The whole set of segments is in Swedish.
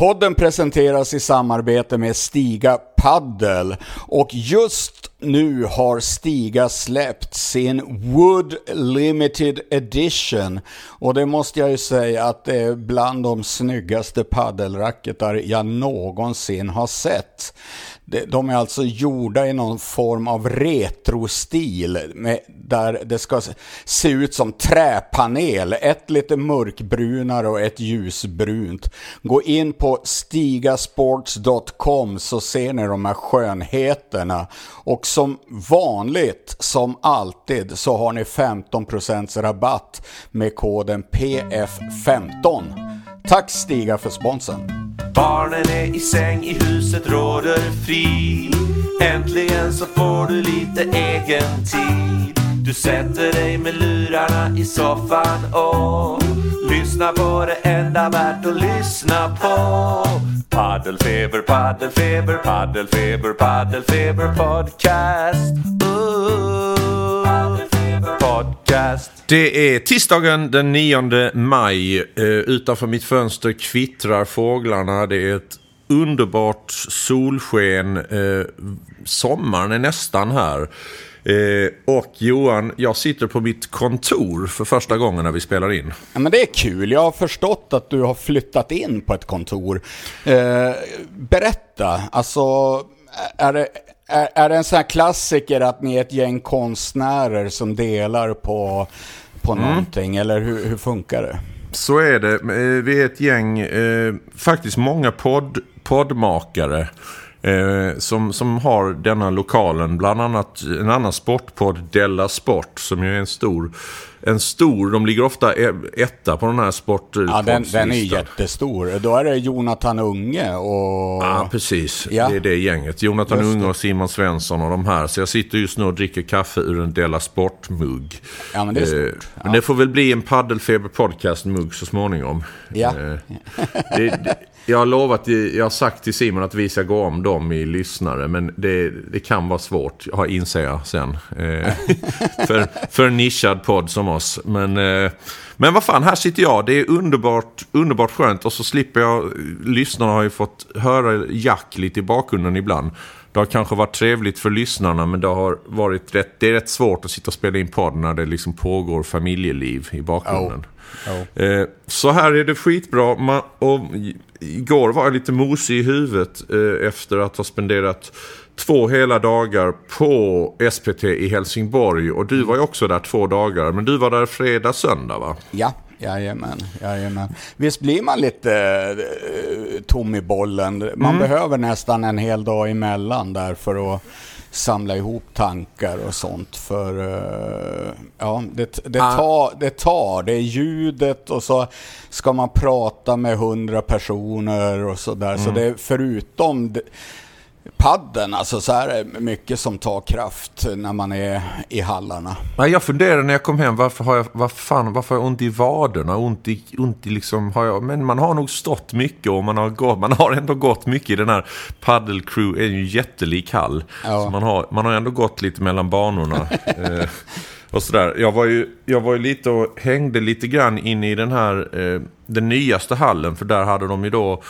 Podden presenteras i samarbete med Stiga Paddel. Och just nu har Stiga släppt sin Wood Limited Edition och det måste jag ju säga att det är bland de snyggaste paddelracketar jag någonsin har sett. De är alltså gjorda i någon form av retrostil där det ska se ut som träpanel. Ett lite mörkbrunare och ett ljusbrunt. Gå in på stigasports.com så ser ni de här skönheterna. Och som vanligt, som alltid, så har ni 15% rabatt med koden PF15. Tack Stiga för sponsen. Barnen är i säng, i huset råder fri. Äntligen så får du lite egen tid. Du sätter dig med lurarna i soffan och lyssnar på det enda värt att lyssna på. Paddelfeber, paddelfeber, paddelfeber, paddelfeber podcast. Uh, podcast. Det är tisdagen den 9 maj. Eh, utanför mitt fönster kvittrar fåglarna. Det är ett underbart solsken. Eh, sommaren är nästan här. Eh, och Johan, jag sitter på mitt kontor för första gången när vi spelar in. Ja, men det är kul. Jag har förstått att du har flyttat in på ett kontor. Eh, berätta, alltså är det, är, är det en sån här klassiker att ni är ett gäng konstnärer som delar på, på mm. någonting? Eller hur, hur funkar det? Så är det. Eh, vi är ett gäng, eh, faktiskt många podd, poddmakare. Eh, som, som har denna lokalen. Bland annat en annan sportpodd, Della Sport, som ju är en stor en stor, de ligger ofta e- etta på den här sport. Ja, den, den är jättestor. Då är det Jonathan Unge och... Ja, precis. Ja. Det är det gänget. Jonathan just Unge och Simon Svensson och de här. Så jag sitter just nu och dricker kaffe ur en Della Sport-mugg. Ja, men det är stort. Eh, ja. Men det får väl bli en Paddelfeber Podcast-mugg så småningom. Ja. Eh, det, det, jag har lovat, jag har sagt till Simon att vi ska gå om dem i lyssnare. Men det, det kan vara svårt, inser jag sen. Eh, för, för en nischad podd som oss. Men, eh, men vad fan, här sitter jag. Det är underbart, underbart skönt. Och så slipper jag, lyssnarna har ju fått höra Jack lite i bakgrunden ibland. Det har kanske varit trevligt för lyssnarna men det har varit rätt, det är rätt svårt att sitta och spela in podd när det liksom pågår familjeliv i bakgrunden. Oh. Oh. Så här är det skitbra. Man, och igår var jag lite mosig i huvudet eh, efter att ha spenderat två hela dagar på SPT i Helsingborg. Och du var ju också där två dagar. Men du var där fredag, söndag va? Ja, jajamän. jajamän. Visst blir man lite uh, tom i bollen. Man mm. behöver nästan en hel dag emellan där för att samla ihop tankar och sånt. För uh, ja, det, det, ah. tar, det tar, det är ljudet och så ska man prata med hundra personer och sådär. Mm. Så det är förutom padden, alltså så här är mycket som tar kraft när man är i hallarna. Nej, jag funderade när jag kom hem, varför har jag, vad fan, varför har jag ont i vaderna? Ont i, ont i liksom, har jag, men man har nog stått mycket och man har, gått, man har ändå gått mycket i den här paddle crew, är ju jättelik hall. Ja. Så man har, man har ändå gått lite mellan banorna. eh, och sådär. Jag var ju, jag var ju lite och hängde lite grann in i den här, eh, den nyaste hallen, för där hade de ju då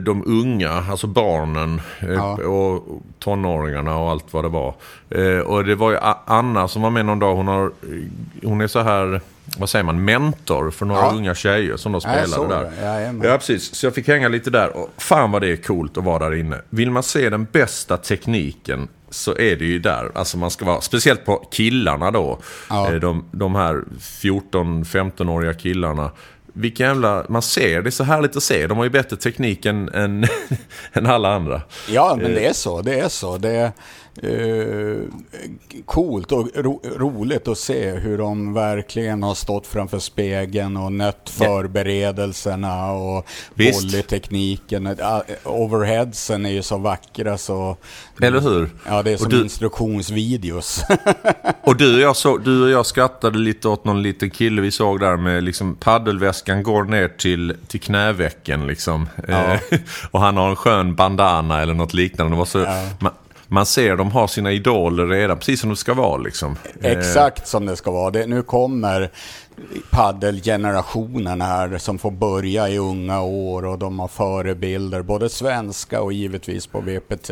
de unga, alltså barnen eh, ja. och tonåringarna och allt vad det var. Eh, och det var ju Anna som var med någon dag. Hon, har, hon är så här, vad säger man, mentor för några ja. unga tjejer som de spelade där. Ja, ja, precis. Så jag fick hänga lite där. Och fan vad det är coolt att vara där inne. Vill man se den bästa tekniken så är det ju där. Alltså man ska vara, speciellt på killarna då. Ja. De, de här 14-15-åriga killarna vilken jävla... Man ser, det är så härligt att se. De har ju bättre teknik än, än, än alla andra. Ja, men det är så. Det är så. Det eh, coolt och ro, roligt att se hur de verkligen har stått framför spegeln och nött förberedelserna och volleytekniken. Overheadsen är ju så vackra så... Eller hur? Ja, det är som du, instruktionsvideos. och du och, jag så, du och jag skrattade lite åt någon liten kille vi såg där med liksom paddelväskan går ner till, till knävecken liksom. Ja. och han har en skön bandana eller något liknande. Det var så, ja. man, man ser de har sina idoler redan, precis som det ska vara liksom. Eh. Exakt som det ska vara. Det, nu kommer paddelgenerationen här som får börja i unga år och de har förebilder, både svenska och givetvis på VPT.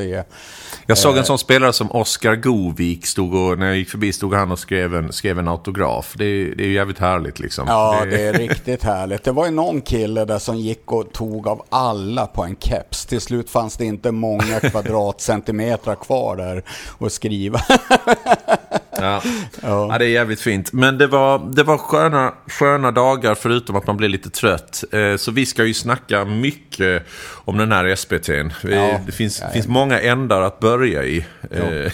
Jag såg en sån spelare som Oskar Govik, stod och, när jag gick förbi stod han och skrev en, skrev en autograf. Det är, det är jävligt härligt liksom. Ja, det är riktigt härligt. Det var ju någon kille där som gick och tog av alla på en keps. Till slut fanns det inte många kvadratcentimeter kvar där att skriva. Ja. ja. ja, det är jävligt fint. Men det var, det var sköna, sköna dagar förutom att man blev lite trött. Eh, så vi ska ju snacka mycket om den här SPT'n. Ja. Det finns, finns många ändar att börja i. Eh,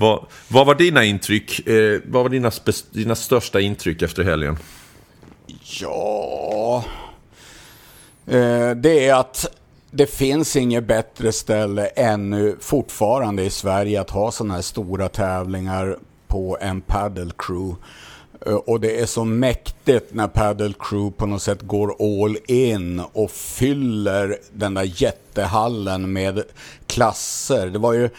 vad, vad, var dina intryck? Eh, vad var dina, dina största intryck efter helgen? Ja, det är att det finns inget bättre ställe ännu fortfarande i Sverige att ha sådana här stora tävlingar på en paddle crew. Eh, och det är så mäktigt när Paddle Crew på något sätt går all in och fyller den där jättehallen med klasser. Det var ju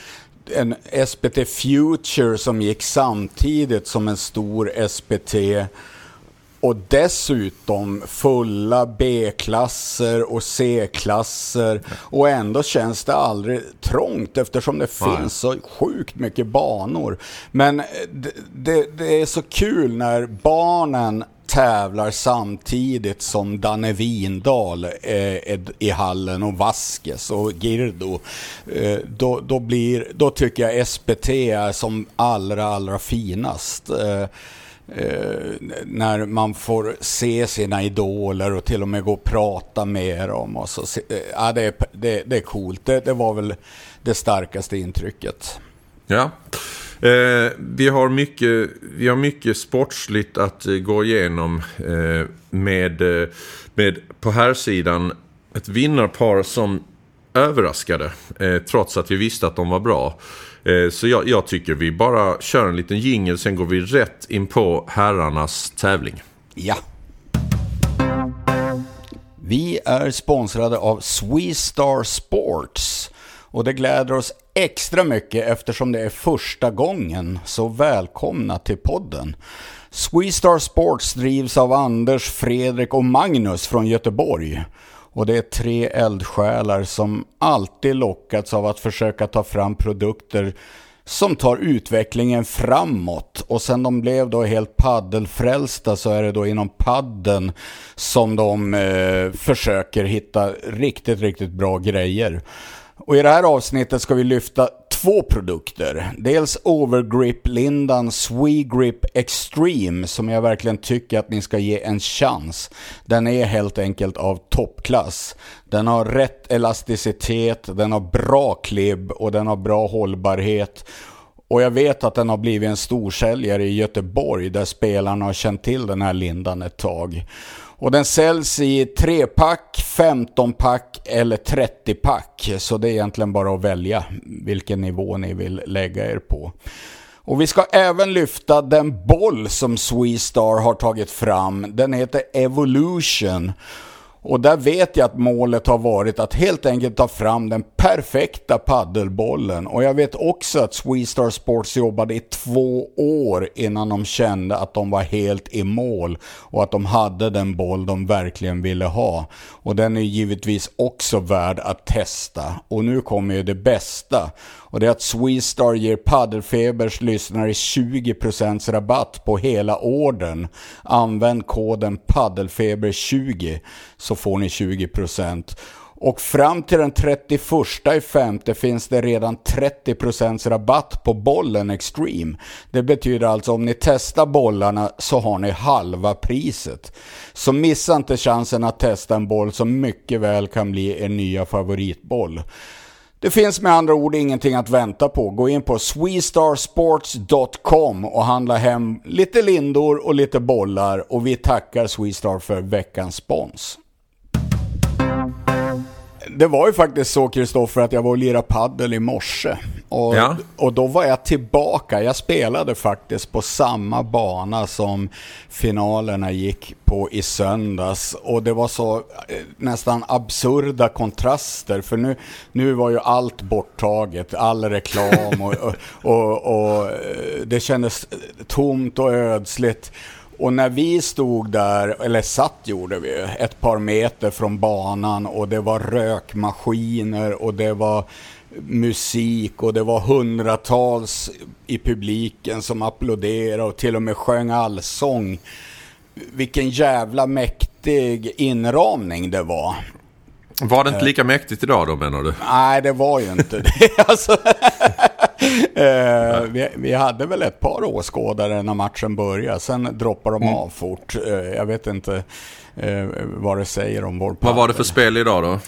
en SPT Future som gick samtidigt som en stor SPT och dessutom fulla B-klasser och C-klasser. Och ändå känns det aldrig trångt eftersom det Nej. finns så sjukt mycket banor. Men det, det, det, är så kul när barnen tävlar samtidigt som Danne Windahl är i hallen och Vaskes och Girdo. Eh, då, då, blir, då tycker jag SPT är som allra, allra finast. Eh, när man får se sina idoler och till och med gå och prata med dem. Och så, eh, ja, det, är, det, det är coolt. Det, det, var väl det starkaste intrycket. Ja. Eh, vi, har mycket, vi har mycket sportsligt att eh, gå igenom eh, med, eh, med på här sidan ett vinnarpar som överraskade eh, trots att vi visste att de var bra. Eh, så jag, jag, tycker vi bara kör en liten jingel, sen går vi rätt in på herrarnas tävling. Ja. Vi är sponsrade av Sweestar Sports. Och det gläder oss extra mycket eftersom det är första gången. Så välkomna till podden. Sweestar Sports drivs av Anders, Fredrik och Magnus från Göteborg. Och det är tre eldsjälar som alltid lockats av att försöka ta fram produkter som tar utvecklingen framåt. Och sen de blev då helt paddelfrälsta så är det då inom padden som de eh, försöker hitta riktigt, riktigt bra grejer. Och i det här avsnittet ska vi lyfta två produkter. Dels Overgrip-lindan Swegrip Extreme som jag verkligen tycker att ni ska ge en chans. Den är helt enkelt av toppklass. Den har rätt elasticitet, den har bra klibb och den har bra hållbarhet. Och jag vet att den har blivit en storsäljare i Göteborg där spelarna har känt till den här lindan ett tag. Och den säljs i 3-pack, 15-pack eller 30-pack. Så det är egentligen bara att välja vilken nivå ni vill lägga er på. Och vi ska även lyfta den boll som Sweestar har tagit fram. Den heter Evolution. Och där vet jag att målet har varit att helt enkelt ta fram den perfekta paddelbollen. Och jag vet också att Swedstar Sports jobbade i två år innan de kände att de var helt i mål och att de hade den boll de verkligen ville ha. Och den är givetvis också värd att testa. Och nu kommer ju det bästa. Och det är att Sweestar ger Paddelfebers lyssnare 20% rabatt på hela orden. Använd koden paddelfeber20 så får ni 20%. Och fram till den 31 femte finns det redan 30% rabatt på bollen Extreme. Det betyder alltså om ni testar bollarna så har ni halva priset. Så missa inte chansen att testa en boll som mycket väl kan bli er nya favoritboll. Det finns med andra ord ingenting att vänta på. Gå in på swestarsports.com och handla hem lite lindor och lite bollar och vi tackar Swestar för veckans spons det var ju faktiskt så Kristoffer att jag var och lirade paddel i morse. Och, ja. och då var jag tillbaka. Jag spelade faktiskt på samma bana som finalerna gick på i söndags. Och det var så eh, nästan absurda kontraster. För nu, nu var ju allt borttaget. All reklam och, och, och, och eh, det kändes tomt och ödsligt. Och när vi stod där, eller satt gjorde vi, ett par meter från banan och det var rökmaskiner och det var musik och det var hundratals i publiken som applåderade och till och med sjöng allsång. Vilken jävla mäktig inramning det var. Var det inte lika mäktigt idag då menar du? Nej, det var ju inte det. Alltså, eh, vi, vi, hade väl ett par åskådare när matchen började. Sen droppade de mm. av fort. Eh, jag vet inte eh, vad det säger om vår Vad var det för spel idag då?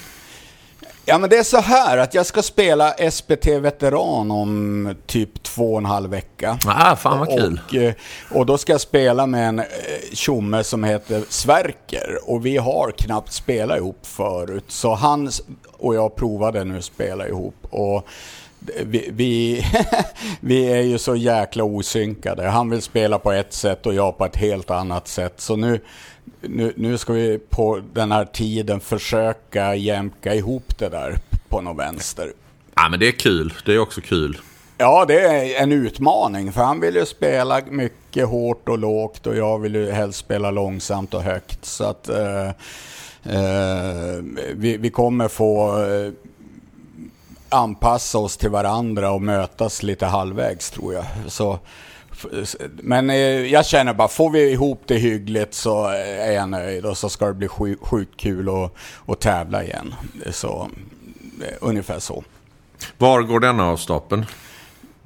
Ja men det är så här att jag ska spela SPT Veteran om typ två och en halv vecka. Ah, fan vad kul. Och, eh, och då ska jag spela med en eh, tjomme som heter Sverker. Och vi har knappt spelat ihop förut. Så han och jag provade nu att spela ihop. Och vi, vi, vi, är ju så jäkla osynkade. Han vill spela på ett sätt och jag på ett helt annat sätt. Så nu, nu, nu ska vi på den här tiden försöka jämka ihop det där på något vänster. Ja, men det är kul. Det är också kul. Ja, det är en utmaning. För han vill ju spela mycket hårt och lågt och jag vill ju helst spela långsamt och högt. Så att eh, eh, vi, vi, kommer få eh, anpassa oss till varandra och mötas lite halvvägs tror jag. Så men eh, jag känner bara, får vi ihop det hyggligt så är jag nöjd och så ska det bli sjukt kul att, att tävla igen. Så, eh, ungefär så. Var går denna av stapeln?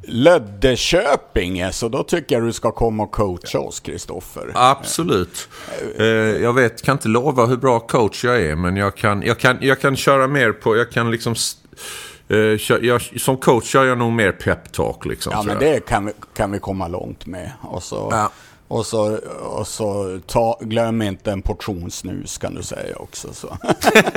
Löddeköpinge, så då tycker jag du ska komma och coacha oss, Kristoffer. Absolut. Eh, jag vet, kan inte lova hur bra coach jag är, men jag kan, jag kan, jag kan köra mer på, jag kan liksom Uh, jag, som coach kör jag nog mer peptalk. Liksom, ja, men det kan vi, kan vi komma långt med. Och så, ja. Och så, och så ta, glöm inte en portion snus kan du säga också. Så.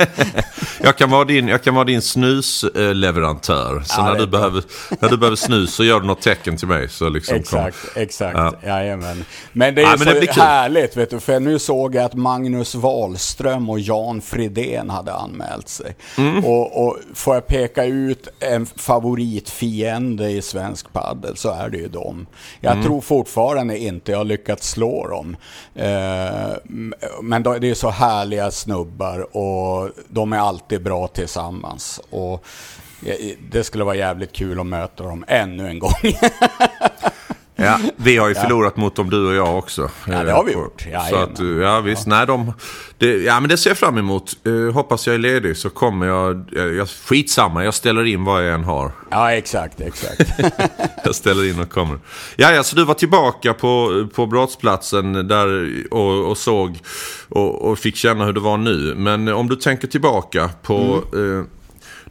jag, kan vara din, jag kan vara din snusleverantör. Så ja, när, du behöver, när du behöver snus så gör du något tecken till mig. Så liksom exakt, kom. exakt. Ja. Jajamän. Men det är ja, så det härligt, vet du, för nu såg jag att Magnus Wahlström och Jan Fridén hade anmält sig. Mm. Och, och får jag peka ut en favoritfiende i svensk paddel så är det ju dem. Jag mm. tror fortfarande inte jag har lyckats slå dem. Eh, men det är så härliga snubbar och de är alltid bra tillsammans. Och eh, det skulle vara jävligt kul att möta dem ännu en gång. Ja, vi har ju förlorat ja. mot dem du och jag också. Ja, det har vi gjort. Ja, så att, ja visst, ja. nej de... Det, ja, men det ser jag fram emot. Uh, hoppas jag är ledig så kommer jag... jag skitsamma, jag ställer in vad jag än har. Ja, exakt, exakt. jag ställer in och kommer. Ja, ja, så du var tillbaka på, på brottsplatsen där och, och såg och, och, fick känna hur det var nu. Men om du tänker tillbaka på... Mm. Uh,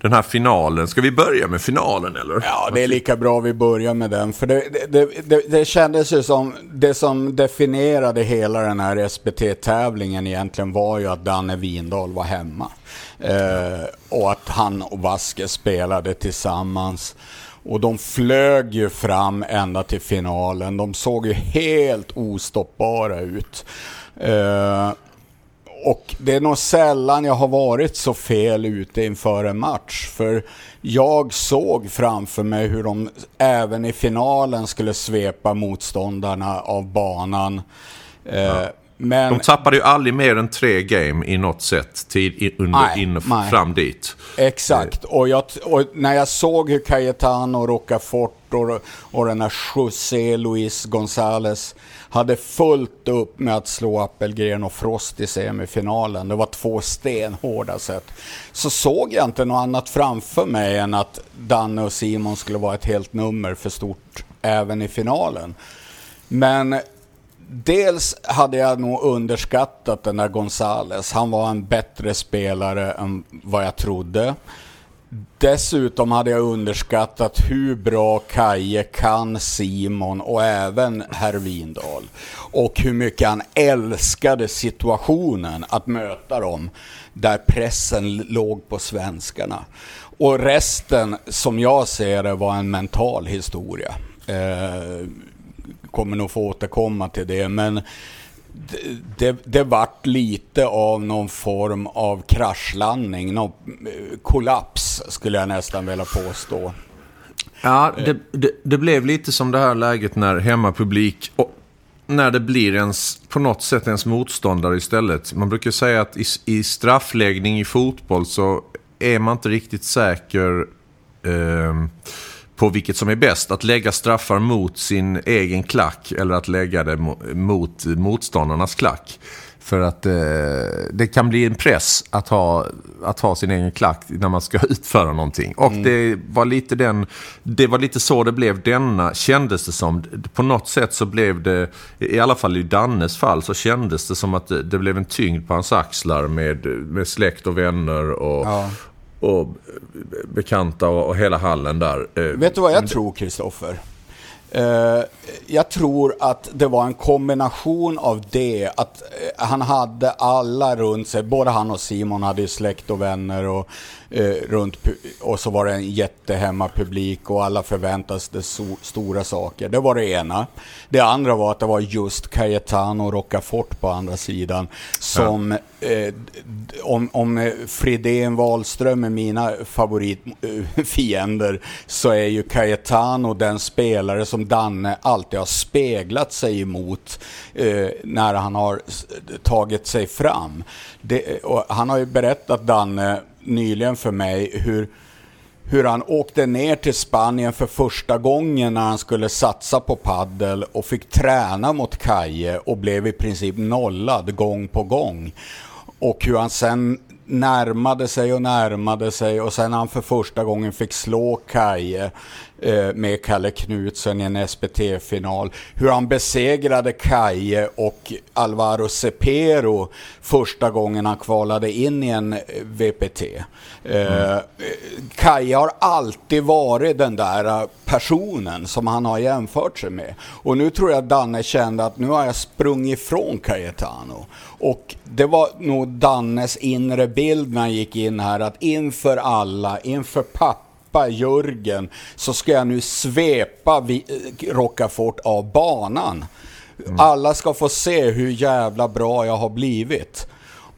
den här finalen. Ska vi börja med finalen eller? Ja, det är lika bra vi börjar med den. För det, det, det, det kändes ju som, det som definierade hela den här SBT-tävlingen egentligen var ju att Danne Windahl var hemma. Eh, och att han och Vaske spelade tillsammans. Och de flög ju fram ända till finalen. De såg ju helt ostoppbara ut. Eh, och det är nog sällan jag har varit så fel ute inför en match. För jag såg framför mig hur de även i finalen skulle svepa motståndarna av banan. Eh, ja. Men, de tappade ju aldrig mer än tre game i något sätt tid under, nej, in, nej. fram dit. Exakt. Och, jag, och, när jag såg hur Cayetano, Rocafort och, och den här José Luis González hade fullt upp med att slå Appelgren och Frost i semifinalen. Det var två stenhårda set. Så såg jag inte något annat framför mig än att Danne och Simon skulle vara ett helt nummer för stort även i finalen. Men dels hade jag nog underskattat den där Gonzales. Han var en bättre spelare än vad jag trodde. Dessutom hade jag underskattat hur bra Kaje kan Simon och även herr Windahl. Och hur mycket han älskade situationen att möta dem där pressen låg på svenskarna. Och resten, som jag ser det, var en mental historia. Eh, kommer nog få återkomma till det, men det, det, det vart lite av någon form av kraschlandning, någon eh, kollaps skulle jag nästan vilja påstå. Ja, det, det, det, blev lite som det här läget när hemmapublik när det blir ens, på något sätt ens motståndare istället. Man brukar säga att i, i straffläggning i fotboll så är man inte riktigt säker eh, på vilket som är bäst. Att lägga straffar mot sin egen klack eller att lägga det mot motståndarnas klack. För att eh, det kan bli en press att ha, att ha sin egen klack när man ska utföra någonting. Och mm. det, var lite den, det var lite så det blev denna, kändes det som. På något sätt så blev det, i alla fall i Dannes fall, så kändes det som att det, det blev en tyngd på hans axlar med, med släkt och vänner och, ja. Och bekanta och, hela hallen där. Eh, Vet du vad jag tror, Kristoffer? Uh, jag tror att det var en kombination av det, att uh, han hade alla runt sig, både han och Simon hade ju släkt och vänner och runt, och så var det en jättehemmapublik och alla förväntades det so stora saker. Det var det ena. Det andra var att det var just Cayetano och Rocafort på andra sidan som ja eh, om, om Fridén Wahlström är mina favoritfiender så är ju Cayetano den spelare som Danne alltid har speglat sig emot eh, när han har tagit sig fram. Det, han har ju berättat, Danne, nyligen för mig hur hur han åkte ner till Spanien för första gången när han skulle satsa på paddel och fick träna mot Kaje och blev i princip nollad gång på gång. Och hur han sen närmade sig och närmade sig och sen han för första gången fick slå Kaje Eh, med Kalle Knutsen i en SPT-final. Hur han besegrade Kaje och Alvaro Cepero första gången han kvalade in i en eh, VPT. Mm. Eh, Kaje har alltid varit den där personen som han har jämfört sig med. Och nu tror jag Danne kände att nu har jag sprungit ifrån Cayetano. Och det var nog Dannes inre bild när han gick in här att inför alla, inför pappa släppa Jörgen så ska jag nu svepa Rocafort av banan. Mm. Alla ska få se hur jävla bra jag har blivit.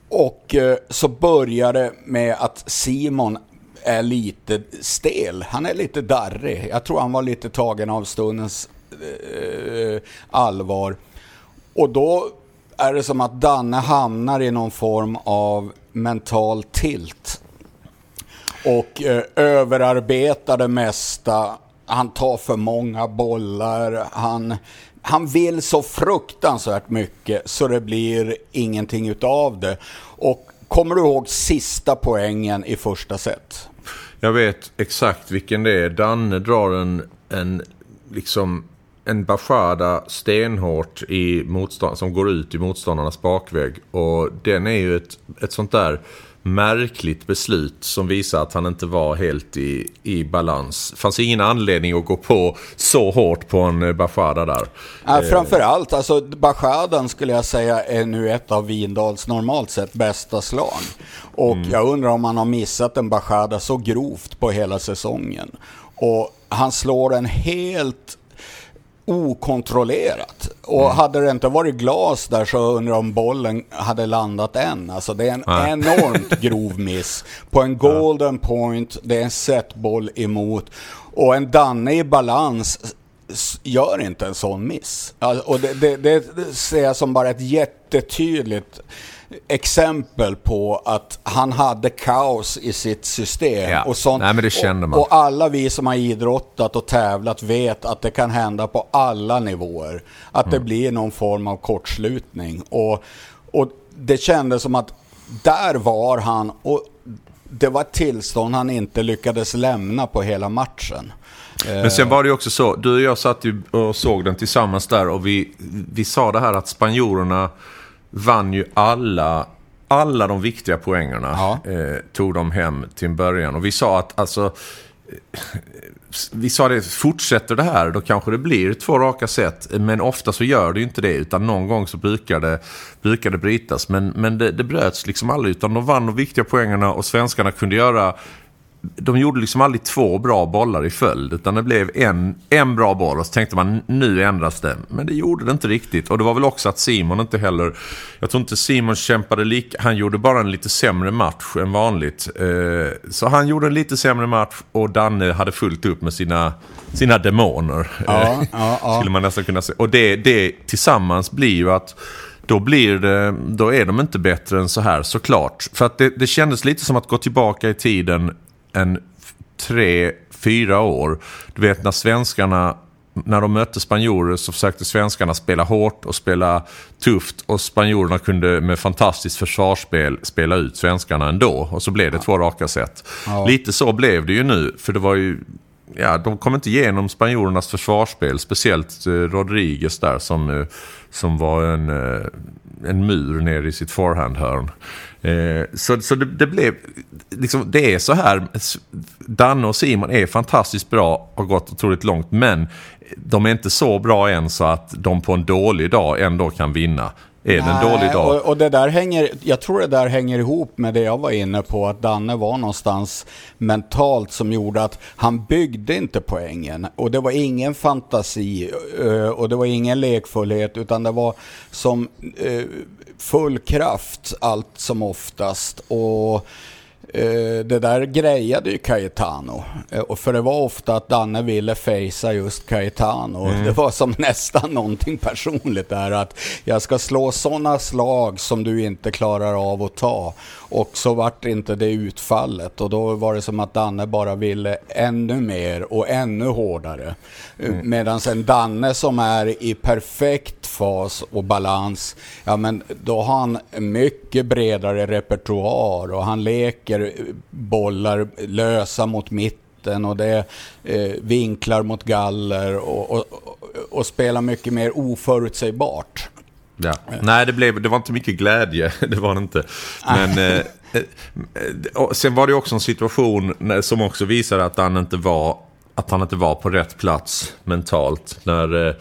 Och eh, så börjar det med att Simon är lite stel. Han är lite darrig. Jag tror han var lite tagen av stundens eh, allvar. Och då är det som att Danne hamnar i någon form av mental tilt och eh, överarbetar det mesta. Han tar för många bollar. Han, han vill så fruktansvärt mycket så det blir ingenting utav det. Och kommer du ihåg sista poängen i första set? Jag vet exakt vilken det är. Danne drar en, en liksom en Bashada stenhårt i motstånd, som går ut i motståndarnas bakväg. Och den är ju ett, ett sånt där märkligt beslut som visar att han inte var helt i, i balans. Fanns ingen anledning att gå på så hårt på en eh, Bashada där. Ja, framförallt, alltså Bashadan skulle jag säga är nu ett av Vindals normalt sett bästa slag. Och mm. jag undrar om han har missat en Bashada så grovt på hela säsongen. Och han slår en helt okontrollerat. Och mm. hade det inte varit glas där så undrar jag om bollen hade landat än. Alltså det är en ja. enormt grov miss. På en golden point, det är en setboll emot. Och en Danne i balans gör inte en sån miss. Alltså, och det, det, det ser jag som bara ett jättetydligt exempel på att han hade kaos i sitt system. Ja. Och, sånt. Nej. Och, och, alla vi som har idrottat och tävlat vet att det kan hända på alla nivåer. Att mm. det blir någon form av kortslutning. Och, och det kändes som att där var han och det var ett tillstånd han inte lyckades lämna på hela matchen. Men sen var det ju också så, du och jag satt ju och såg den tillsammans där och vi, vi sa det här att spanjorerna vann ju alla, alla de viktiga poängerna. Ja. Eh, tog de hem till en början. Och vi sa att alltså... Eh, vi sa det, fortsätter det här då kanske det blir två raka set. Men ofta så gör det ju inte det. Utan någon gång så brukar det, brukar det brytas. Men, men det, det bröts liksom aldrig. Utan de vann de viktiga poängerna och svenskarna kunde göra de gjorde liksom aldrig två bra bollar i följd. Utan det blev en, en bra boll och så tänkte man nu ändras det. Men det gjorde det inte riktigt. Och det var väl också att Simon inte heller... Jag tror inte Simon kämpade lika... Han gjorde bara en lite sämre match än vanligt. Eh, så han gjorde en lite sämre match och Danne hade fullt upp med sina, sina demoner. Ja, Eh, ja, ja. Skulle man nästan kunna säga. Och det, det tillsammans blir ju att då, blir det, då är de inte bättre än så här såklart. För att det, det kändes lite som att gå tillbaka i tiden en tre, fyra år. Du vet när svenskarna, när de mötte spanjorer så försökte svenskarna spela hårt och spela tufft. Och spanjorerna kunde med fantastiskt försvarsspel spela ut svenskarna ändå. Och så blev det två raka set. Lite så blev det ju nu. För det var ju ja, de kom inte igenom spanjorernas försvarsspel. Speciellt eh, Rodriguez där som, eh, som var en, eh, en mur nere i sitt forehandhörn. Eh, så så det, det blev, liksom, det är så här. Danne och Simon är fantastiskt bra och har gått otroligt långt. Men de är inte så bra än så att de på en dålig dag ändå kan vinna. Är det en dålig dag? Och, och det där hänger, jag tror det där hänger ihop med det jag var inne på, att Danne var någonstans mentalt som gjorde att han byggde inte poängen. Och det var ingen fantasi eh, och det var ingen lekfullhet, utan det var som eh, full kraft allt som oftast. Och det där grejade ju Cayetano. Eh, och för det var ofta att Danne ville fejsa just Cayetano. Det var som nästan någonting personligt där att jag ska slå sådana slag som du inte klarar av att ta. Och så vart inte det utfallet och då var det som att Danne bara ville ännu mer och ännu hårdare. Mm. Medan en Danne som är i perfekt fas och balans, ja men då har han mycket bredare repertoar och han leker bollar lösa mot mitten och det eh, vinklar mot galler och, och, och, och spelar mycket mer oförutsägbart. Ja. Nej, det, blev, det var inte mycket glädje. Det var det inte. Men, eh, eh, sen var det också en situation som också visade att han inte var, att han inte var på rätt plats mentalt. När eh,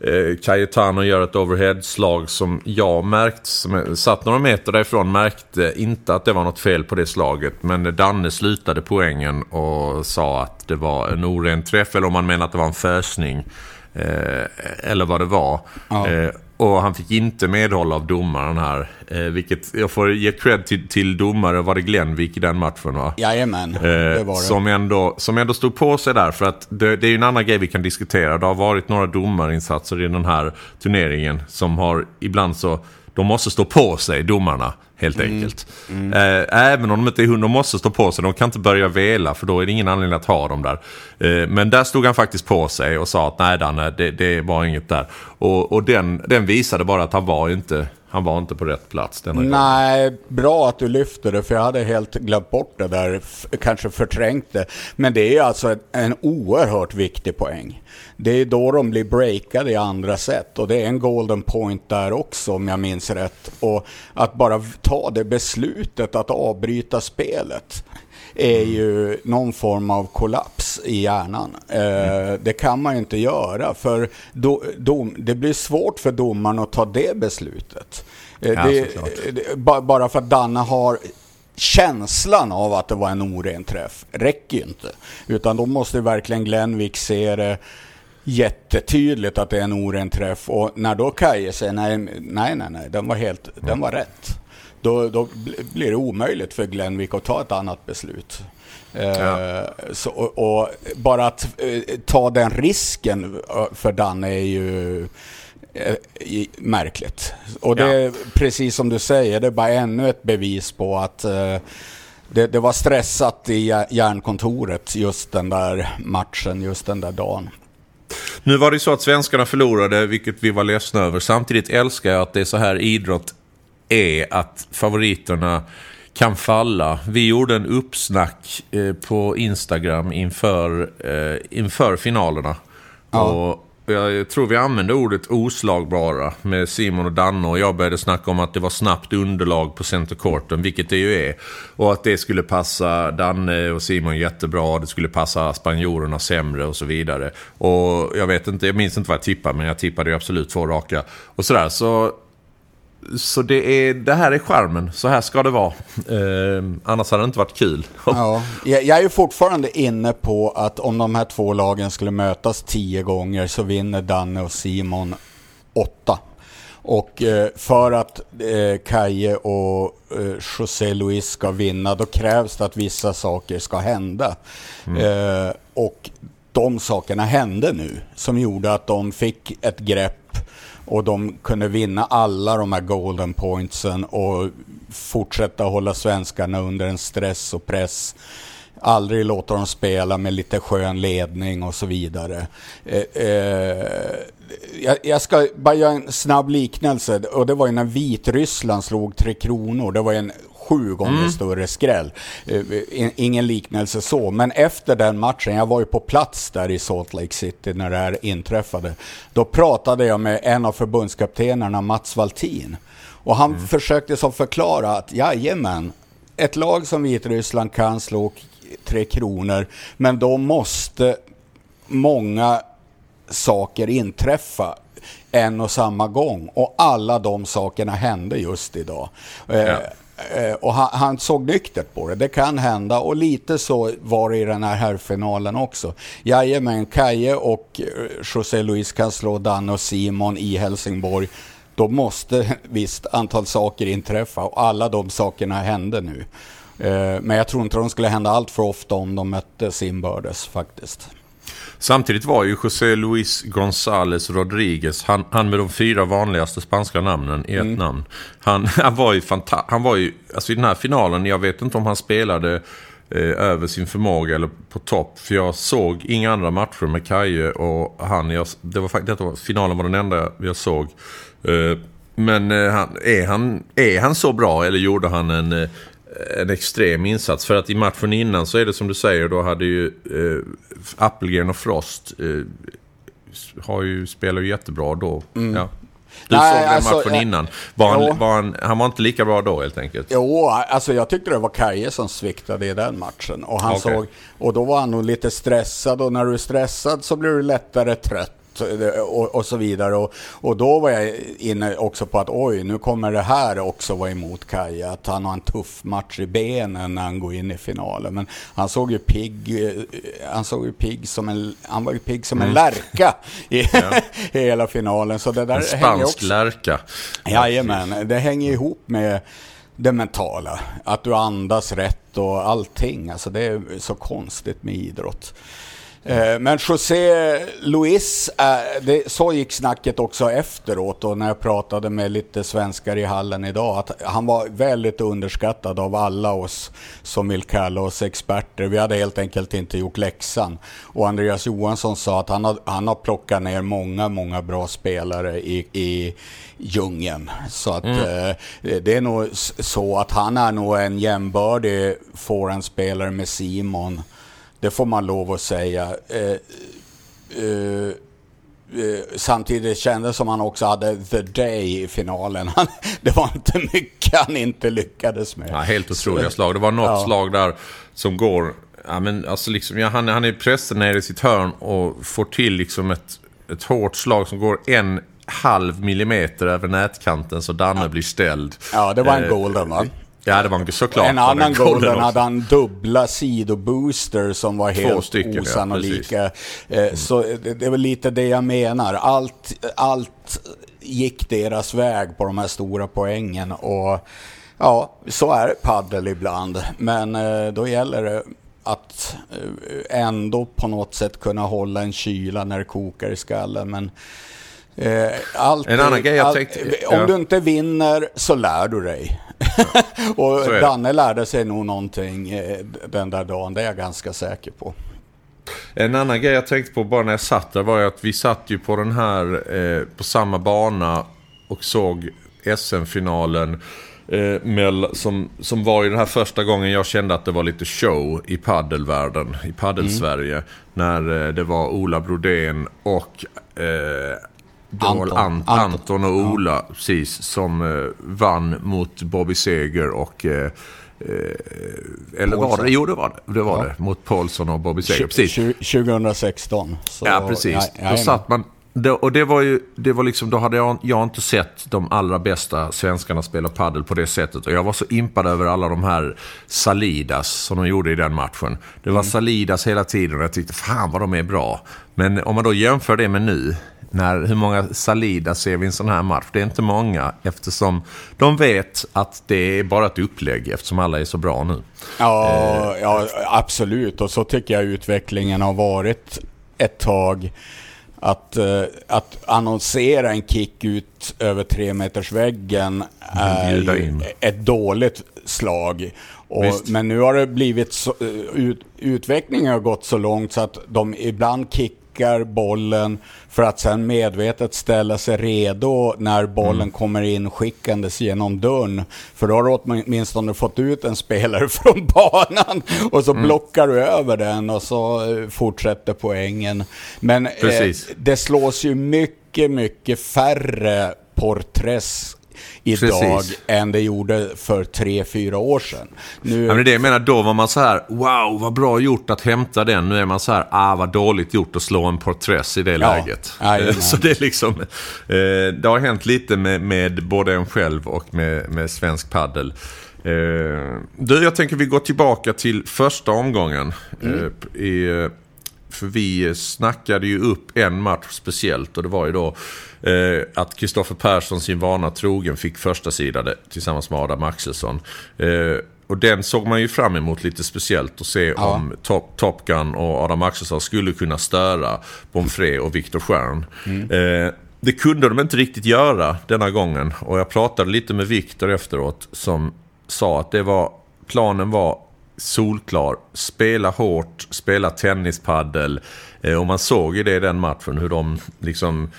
eh, Cayetano gör ett overheadslag som jag märkt, som satt några meter därifrån, märkte inte att det var något fel på det slaget. Men Danne slutade poängen och sa att det var en oren träff, eller om man menar att det var en fösning. Eh, eller vad det var. Ja. Och han fick inte medhåll av domaren här. Eh, vilket jag får ge cred till, till domare, var det Glenvik i den matchen va? Jajamän, Eh, det var det. Som, ändå, som ändå stod på sig där. För att det, det är ju en annan grej vi kan diskutera. Det har varit några domarinsatser i den här turneringen som har ibland så... De måste stå på sig, domarna, helt Mm. enkelt. Eh, även om de inte är hund, de måste stå på sig. De kan inte börja vela, för då är det ingen anledning att ha dem där. Eh, men där stod han faktiskt på sig och sa att nej Danne, det, det var inget där. Och, och den, den visade bara att han var inte, han var inte på rätt plats denna gång. Nej, bra att du lyfter det för jag hade helt glömt bort det där, kanske förträngt det. Men det är alltså en, en oerhört viktig poäng. Det är då de blir breakade i andra sätt och det är en golden point där också om jag minns rätt. Och att bara ta det beslutet att avbryta spelet är ju någon form av kollaps i hjärnan. Eh, det kan man ju inte göra för do, dom, det blir svårt för domaren att ta det beslutet. Eh, Ja, det, såklart. det, ba- bara för att Danne har känslan av att det var en oren träff räcker ju inte. Utan då måste verkligen Glenvik se det jättetydligt att det är en oren träff. Och när då Kaje säger nej, nej, nej, nej, den var helt, den var rätt. Då, då bl- blir det omöjligt för Glenvik att ta ett annat beslut. Eh, Ja. så, och, och bara att eh, ta den risken eh, för Danne är ju märkligt. Och det är precis som du säger, det är bara ännu ett bevis på att det, det var stressat i jär- järnkontoret just den där matchen, just den där dagen. Nu var det ju så att svenskarna förlorade, vilket vi var ledsna över. Samtidigt älskar jag att det är så här idrott är, att favoriterna kan falla. Vi gjorde en uppsnack eh, på Instagram inför, eh, inför finalerna. Och jag tror vi använde ordet oslagbara med Simon och Danne och jag började snacka om att det var snabbt underlag på centercourten, vilket det ju är. Och att det skulle passa Danne och Simon jättebra, det skulle passa spanjorerna sämre och så vidare. Och jag vet inte, jag minns inte vad jag tippade, men jag tippade ju absolut två raka. Och sådär, så så det, är, det här är skärmen. Så här ska det vara. Eh, annars hade det inte varit kul. ja, jag, jag är fortfarande inne på att om de här två lagen skulle mötas tio gånger så vinner Danne och Simon åtta. Och eh, för att eh, Kaje och eh, José Luis ska vinna, då krävs det att vissa saker ska hända. Mm. Eh, och de sakerna hände nu, som gjorde att de fick ett grepp och de kunde vinna alla de här golden pointsen och fortsätta hålla svenskarna under en stress och press. Aldrig låta dem spela med lite skön ledning och så vidare. Eh, eh, jag, jag, ska bara göra en snabb liknelse och det var ju när Vitryssland slog Tre Kronor. Det var en sju gånger mm. större skräll. Eh, ingen liknelse så, men efter den matchen, jag var ju på plats där i Salt Lake City när det här inträffade. Då pratade jag med en av förbundskaptenerna, Mats Valtin. Och han mm. försökte så förklara att jajamän, ett lag som Vitryssland kan slå Tre Kronor, men då måste många saker inträffa en och samma gång. Och alla de sakerna hände just idag. Eh, ja. Eh, och han, han, såg nyktert på det. Det kan hända och lite så var det i den här herrfinalen också. Jajamän, Kaje och eh, José Luis kan slå Danne och Simon i Helsingborg. Då måste visst antal saker inträffa och alla de sakerna hände nu. Eh, men jag tror inte de skulle hända allt för ofta om de möttes inbördes faktiskt. Samtidigt var ju José Luis González Rodriguez, han, han med de fyra vanligaste spanska namnen i ett mm. namn. Han, han var ju fantastisk. Han var ju, alltså i den här finalen, jag vet inte om han spelade eh, över sin förmåga eller på topp. För jag såg inga andra matcher med Kaje och han. Jag, det var faktiskt, finalen var den enda jag såg. Eh, men eh, han, är, han, är han så bra eller gjorde han en eh, en extrem insats. För att i matchen innan så är det som du säger, då hade ju eh, Appelgren och Frost eh, har ju, spelar ju jättebra då. Mm. Ja. Du Nej, såg den alltså, matchen jag, innan. Var han, var han, han, var inte lika bra då helt enkelt? Jo, alltså jag tyckte det var Kaje som sviktade i den matchen. Och, han okay. såg, och då var han nog lite stressad och när du är stressad så blir du lättare trött och, och så vidare. Och, och då var jag inne också på att oj, nu kommer det här också vara emot Kaja. Att han har en tuff match i benen när han går in i finalen. Men han såg ju pigg, eh, han såg ju pigg som en, han var ju pigg som en mm. lärka i, ja. i hela finalen. Så det där en spansk också, lärka. Jajamän, det hänger ihop med det mentala. Att du andas rätt och allting. Alltså det är så konstigt med idrott. Eh, men José Luis, eh, det, så gick snacket också efteråt och när jag pratade med lite svenskar i hallen idag. Att han var väldigt underskattad av alla oss som vill kalla oss experter. Vi hade helt enkelt inte gjort läxan. Och Andreas Johansson sa att han har, han har plockat ner många, många bra spelare i, i djungeln. Så att mm. eh, det är nog så att han är nog en jämbördig forehandspelare med Simon det får man lov att säga. Eh, eh, eh, samtidigt kändes som han också hade the day i finalen. Han, det var inte mycket han inte lyckades med. Ja, helt otroliga Så, slag. Det var något ja. slag där som går... Ja, men alltså liksom, ja, han, han är pressad ner i sitt hörn och får till liksom ett, ett hårt slag som går en halv millimeter över nätkanten så Danne ja. blir ställd. Ja, det var en golden va? Ja, det var såklart. En annan golden hade han dubbla sidobooster som var Två helt stycken, osannolika. Ja, mm. Så det, det är väl lite det jag menar. Allt, allt gick deras väg på de här stora poängen. Och ja, så är paddel ibland. Men eh, då gäller det att eh, ändå på något sätt kunna hålla en kyla när det kokar i skallen. Men Eh, allt, en annan grej jag all, tänkte... Om ja. du inte vinner så lär du dig. och Danne lärde sig nog någonting eh, den där dagen, det är jag ganska säker på. En annan grej jag tänkte på bara när jag satt där var ju att vi satt ju på den här, eh, på samma bana och såg SM-finalen. Eh, som, som var ju den här första gången jag kände att det var lite show i paddelvärlden, i paddelsverige. Mm. När eh, det var Ola Brodén och eh, Anton. Ant Anton. och Ola, ja. precis, som eh, vann mot Bobby Seger och... Eh, eh eller var det? Jo, det var det. Det var ja. det. Mot Paulsson och Bobby Seger. Precis. 2016. Så, ja, precis. Ja, Då satt man och det var ju, det var liksom, då hade jag, jag inte sett de allra bästa svenskarna spela padel på det sättet. Och jag var så impad över alla de här Salidas som de gjorde i den matchen. Det var mm. Salidas hela tiden och jag tyckte fan vad de är bra. Men om man då jämför det med nu, när, hur många Salidas ser vi i en sån här match? Det är inte många eftersom de vet att det är bara ett upplägg eftersom alla är så bra nu. Ja, eh. ja absolut. Och så tycker jag utvecklingen har varit ett tag att, uh, att annonsera en kick ut över tre meters väggen är ett dåligt slag. Och, men nu har det blivit så, eh, ut, utvecklingen har gått så långt så att de ibland kickar skickar bollen för att sen medvetet ställa sig redo när bollen mm. kommer in skickandes genom dörren. För då har du åtminstone fått ut en spelare från banan och så mm. blockar du över den och så eh, fortsätter poängen. Men eh, det slås ju mycket, mycket färre porträtt idag Precis. än det gjorde för tre, fyra år sedan. Nu... Ja, men det jag menar, då var man så här, wow, vad bra gjort att hämta den. Nu är man så här, ah, vad dåligt gjort att slå en porträtt i det ja. läget. Så det är liksom, eh, det har hänt lite med, med både en själv och med, med svensk paddel. Eh, du, jag tänker vi går tillbaka till första omgången. Mm. Eh, i, för vi snackade ju upp en match speciellt och det var ju då eh, att Kristoffer Persson sin vana trogen fick första sidade tillsammans med Adam Axelsson. Eh, och den såg man ju fram emot lite speciellt att se ja. om Top, Top Gun och Adam Axelsson skulle kunna störa Bonfré och Viktor Stjärn. Mm. Eh, det kunde de inte riktigt göra denna gången och jag pratade lite med Viktor efteråt som sa att det var, planen var solklar. Spela hårt, spela tennispaddel. Eh, och man såg ju det i den matchen hur de liksom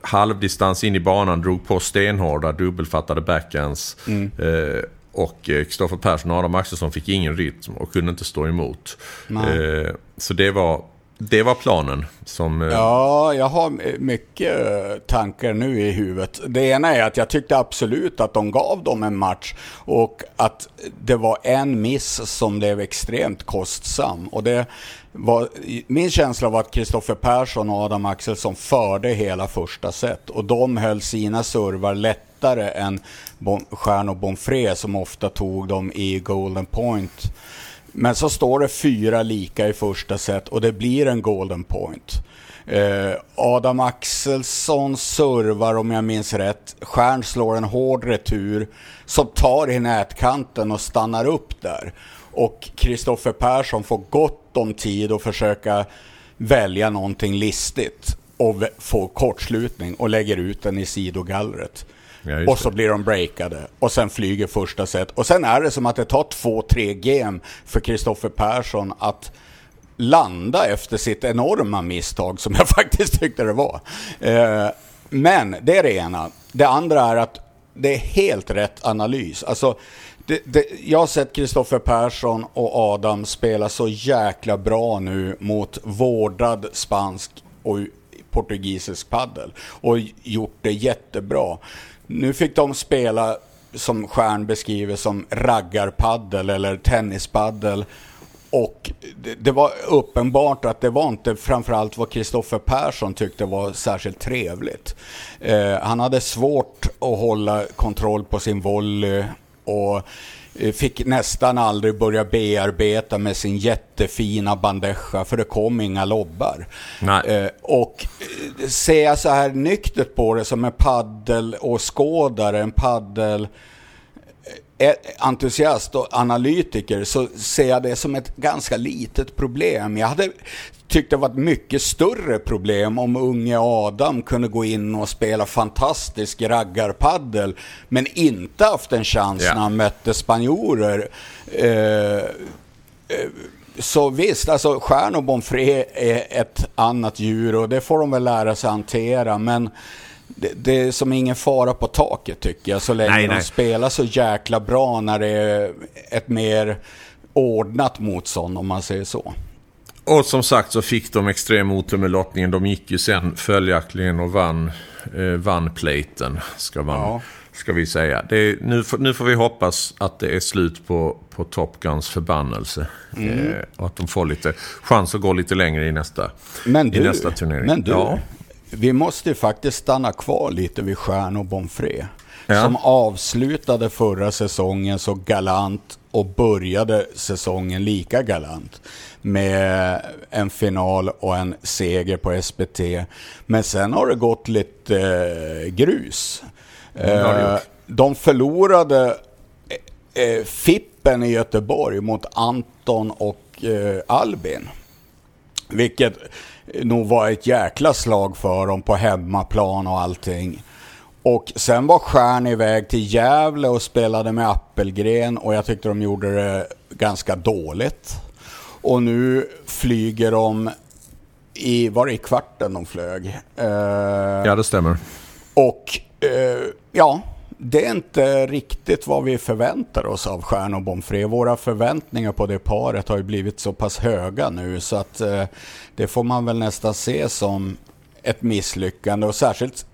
halvdistans in i banan drog på stenhårda dubbelfattade backhands. Mm. Eh, och Kristoffer Persson och Adam Axelsson fick ingen rytm och kunde inte stå emot. Eh, så det var det var planen. Som, eh, ja, jag har mycket eh, tankar nu i huvudet. Det ena är att jag tyckte absolut att de gav dem en match och att det var en miss som blev extremt kostsam. Och det var, min känsla var att Kristoffer Persson och Adam Axelsson förde hela första set och de höll sina servar lättare än Stjärn och Bonfré som ofta tog dem i Golden Point men så står det fyra lika i första set och det blir en golden point. Eh, Adam Axelsson servar om jag minns rätt. Stjärn slår en hård retur som tar i nätkanten och stannar upp där. Och Kristoffer Persson får gott om tid att försöka välja någonting listigt och får kortslutning och lägger ut den i sidogallret. Ja, och så blir de breakade och sen flyger första set. Och sen är det som att det tar två, tre game för Kristoffer Persson att landa efter sitt enorma misstag som jag faktiskt tyckte det var. Eh, men det är det ena. Det andra är att det är helt rätt analys. Alltså, det, det, jag har sett Kristoffer Persson och Adam spela så jäkla bra nu mot vårdad spansk och portugisisk paddel och gjort det jättebra. Nu fick de spela, som Stjärn beskriver, som raggarpaddel eller tennispaddel. Och det, det, var uppenbart att det var inte framförallt vad Kristoffer Persson tyckte var särskilt trevligt. Eh, han hade svårt att hålla kontroll på sin volley och fick nästan aldrig börja bearbeta med sin jättefina bandeja för det kom inga lobbar. Eh, och eh, ser jag så här nyktert på det som en paddel och skådare, en paddel entusiast och analytiker så ser jag det som ett ganska litet problem. Jag hade tyckt det var ett mycket större problem om unge Adam kunde gå in och spela fantastisk raggarpaddel men inte haft en chans yeah. när han mötte spanjorer. Eh, eh, så visst, alltså Stjärn och Bonfré är ett annat djur och det får de väl lära sig hantera men det, det, är som ingen fara på taket tycker jag, så länge nej, de nej. spelar så jäkla bra när det är ett mer ordnat motstånd om man säger så. Och som sagt så fick de extrem otur med lottningen. De gick ju sen följaktligen och vann, eh, vann platen, ska, man, ja. ska vi säga. Är, nu, nu får vi hoppas att det är slut på, på Top Guns förbannelse. Mm. Eh, och att de får lite chans att gå lite längre i nästa, men du, i nästa turnering. Men du, ja. vi måste ju faktiskt stanna kvar lite vid Stjärn och Bonfré. Ja. Som avslutade förra säsongen så galant och började säsongen lika galant. Med en final och en seger på SPT. Men sen har det gått lite eh, grus. det Eh, de förlorade eh, Fippen i Göteborg mot Anton och eh, Albin. Vilket nog var ett jäkla slag för dem på hemmaplan och allting. Och sen var Stjärn iväg till Gävle och spelade med Appelgren och jag tyckte de gjorde det ganska dåligt. Och nu flyger de i, var det i kvarten de flög? Eh, Ja, det stämmer. och eh, ja, det är inte riktigt vad vi förväntar oss av Stjärn och Bonfré. Våra förväntningar på det paret har ju blivit så pass höga nu så att eh, det får man väl nästan se som ett misslyckande och särskilt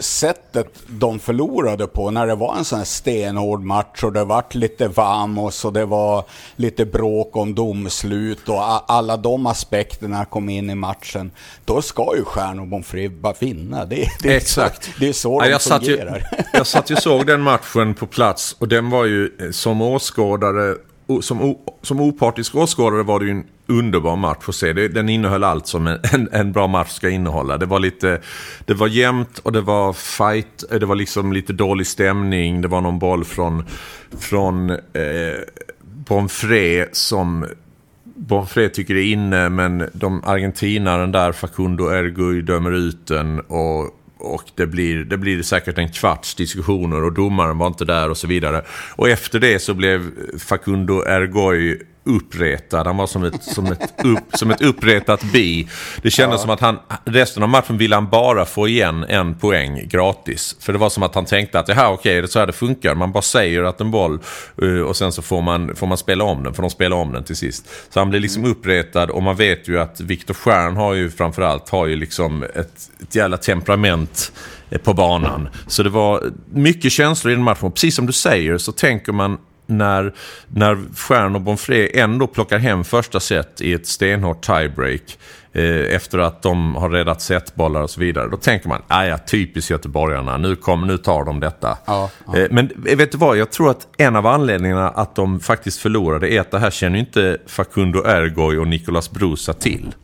sättet de förlorade på när det var en sån här stenhård match och det vart lite vamos och det var lite bråk om domslut och alla de aspekterna kom in i matchen. Då ska ju Stjärn och Bonfré bara vinna. Det, det, Exakt. Så, det är så Ja, de jag, satt ju, fungerar. jag satt ju såg den matchen på plats och den var ju eh, som åskådare, som, som opartisk åskådare var det ju en underbar match att se. Den innehöll allt som en, en, en bra match ska innehålla. Det var lite, det var jämnt och det var fight, det var liksom lite dålig stämning. Det var någon boll från, från eh, Bonfré som Bonfré tycker det är inne men de argentinaren där, Facundo Erguy, dömer ut den och, och det, blir, det blir säkert en kvarts diskussioner och domaren var inte där och så vidare. Och efter det så blev Facundo Ergoy uppretad. Han var som ett, som ett, upp, som ett uppretat bi. Det kändes som att han, resten av matchen ville han bara få igen en poäng gratis. För det var som att han tänkte att jaha okej, det är så här det funkar. Man bara säger att en boll eh, och sen så får man, får man spela om den. För de spelar om den till sist. Så han blir liksom uppretad och man vet ju att Viktor Stjern har ju framförallt har ju liksom ett, ett jävla temperament eh, på banan. Så det var mycket känslor i den matchen. Och precis som du säger så tänker man när, när Stjärn och Bonfré ändå plockar hem första set i ett stenhårt tiebreak. eh, efter att de har räddat setbollar och så vidare. Då tänker man, "Ah, ja typiskt göteborgarna, nu, kom, nu tar de detta. Ja, ja. Eh, men eh, vet du vad, jag tror att en av anledningarna att de faktiskt förlorade är att det här känner ju inte Facundo Ergoy och Nicolas Brusa till.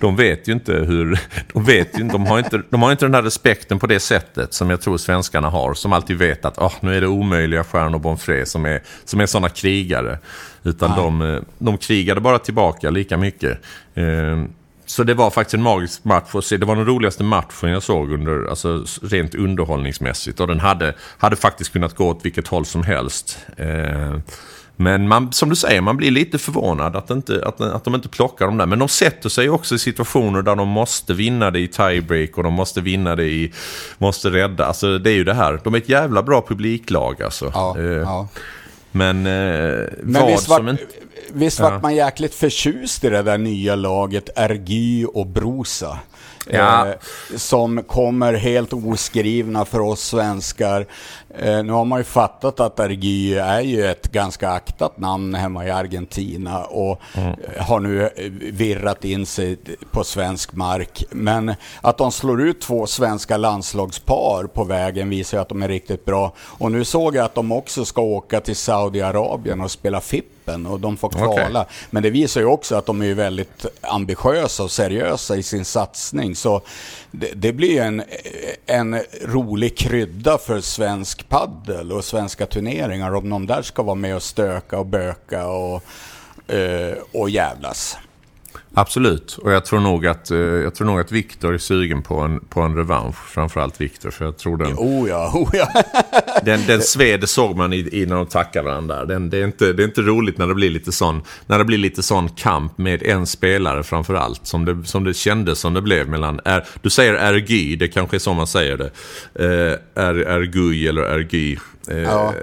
De vet ju inte hur, de vet ju, de har inte, de har inte den här respekten på det sättet som jag tror svenskarna har. Som alltid vet att oh, nu är det omöjliga Stjärn och Bonfré som är, som är sådana krigare. Utan de, eh, de krigade bara tillbaka lika mycket. Så det var faktiskt en magisk match att se. Det var den roligaste matchen jag såg under, alltså rent underhållningsmässigt. Och den hade, hade faktiskt kunnat gå åt vilket håll som helst. Eh, men man, som du säger, man blir lite förvånad att, inte, att, att de inte plockar dem där. Men de sätter sig också i situationer där de måste vinna det i tiebreak och de måste vinna det i... Måste rädda. Alltså det är ju det här. De är ett jävla bra publiklag alltså. Ja, Eh, ja. Men, eh, Men vad visst vart, som inte... visst vart man jäkligt förtjust i det där nya laget Ergy och Brosa. Ja. Eh, som kommer helt oskrivna för oss svenskar. Eh, nu har man ju fattat att Ergy är ju ett ganska aktat namn hemma i Argentina och Mm. eh, har nu eh, virrat in sig på svensk mark. Men att de slår ut två svenska landslagspar på vägen visar ju att de är riktigt bra. Och nu såg jag att de också ska åka till Saudiarabien och spela Fippen och de får kvala. Men det visar ju också att de är väldigt ambitiösa och seriösa i sin satsning. Så det, det blir en, en rolig krydda för svensk paddel och svenska turneringar om de där ska vara med och stöka och böka och, eh, och jävlas. Absolut, och jag tror nog att, eh, jag tror nog att Viktor är sugen på en, på en revansch. Framförallt Viktor, för jag tror den, Oh ja, oh ja. den, den sved såg man i, i när de tackar varandra. Den, det, är inte, det är inte roligt när det blir lite sån, när det blir lite sån kamp med en spelare framförallt. Som det, som det kändes som det blev mellan, är, du säger RG, det kanske är så man säger det. Eh, är, RG eller RG. Eh, Ja.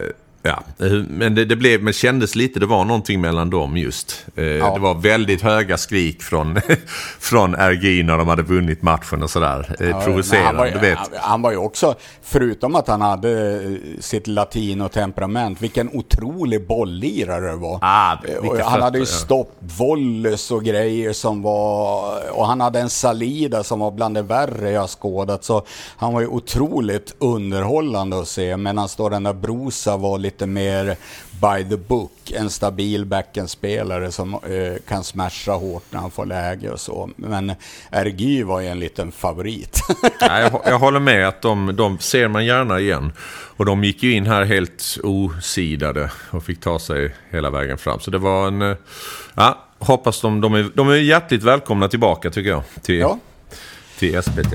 Ja, men det, det, blev, men kändes lite, det var någonting mellan dem just. Eh, ja. Det var väldigt höga skrik från, från RG när de hade vunnit matchen och sådär. Eh, ja, Provocerande, han var, du vet. Han, var ju också, förutom att han hade eh, sitt latino-temperament, vilken otrolig bolllirare det var. Ah, och han hade ju stoppvolleys och grejer som var, och han hade en salida som var bland det värre jag skådat. Så han var ju otroligt underhållande att se, medan då den där Brosa var lite lite mer by the book. En stabil backenspelare som eh, kan smasha hårt när han får läge och så. Men RG var ju en liten favorit. ja, jag, jag, håller med att de, de ser man gärna igen. Och de gick ju in här helt osidade och fick ta sig hela vägen fram. Så det var en... Eh, ja, hoppas de, de, är, de är hjärtligt välkomna tillbaka tycker jag. Till, ja. till SPT.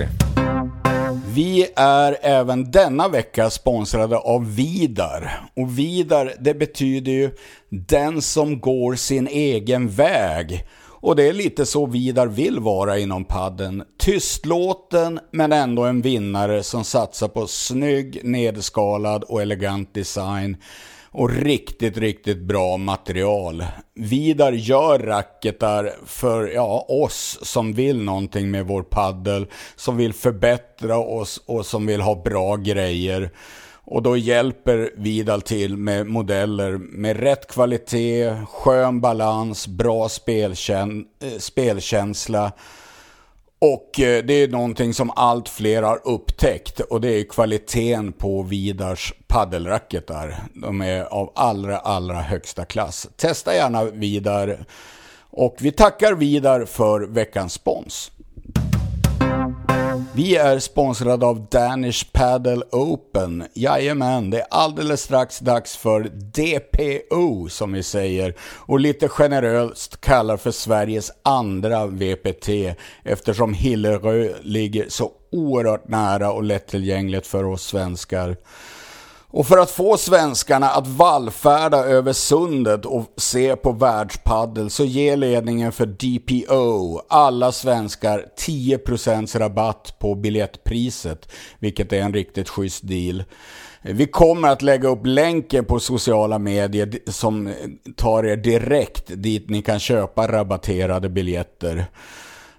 Vi är även denna vecka sponsrade av Vidar. Och Vidar, det betyder ju den som går sin egen väg. Och det är lite så Vidar vill vara inom padden. Tystlåten men ändå en vinnare som satsar på snygg, nedskalad och elegant design och riktigt, riktigt bra material. Vidar gör racketar för ja, oss som vill någonting med vår paddel, som vill förbättra oss och som vill ha bra grejer. Och då hjälper Vidal till med modeller med rätt kvalitet, skön balans, bra spelkän eh, spelkänsla och eh, det är någonting som allt fler har upptäckt och det är kvaliteten på Vidars paddelracketar. De är av allra, allra högsta klass. Testa gärna Vidar och vi tackar Vidar för veckans spons. Vi är sponsrade av Danish Paddle Open. Jajamän, det är alldeles strax dags för DPO som vi säger och lite generöst kallar för Sveriges andra VPT eftersom Hillerö ligger så oerhört nära och lättillgängligt för oss svenskar. Och för att få svenskarna att vallfärda över sundet och se på världspaddel så ger ledningen för DPO alla svenskar 10% rabatt på biljettpriset, vilket är en riktigt schysst deal. Vi kommer att lägga upp länken på sociala medier som tar er direkt dit ni kan köpa rabatterade biljetter.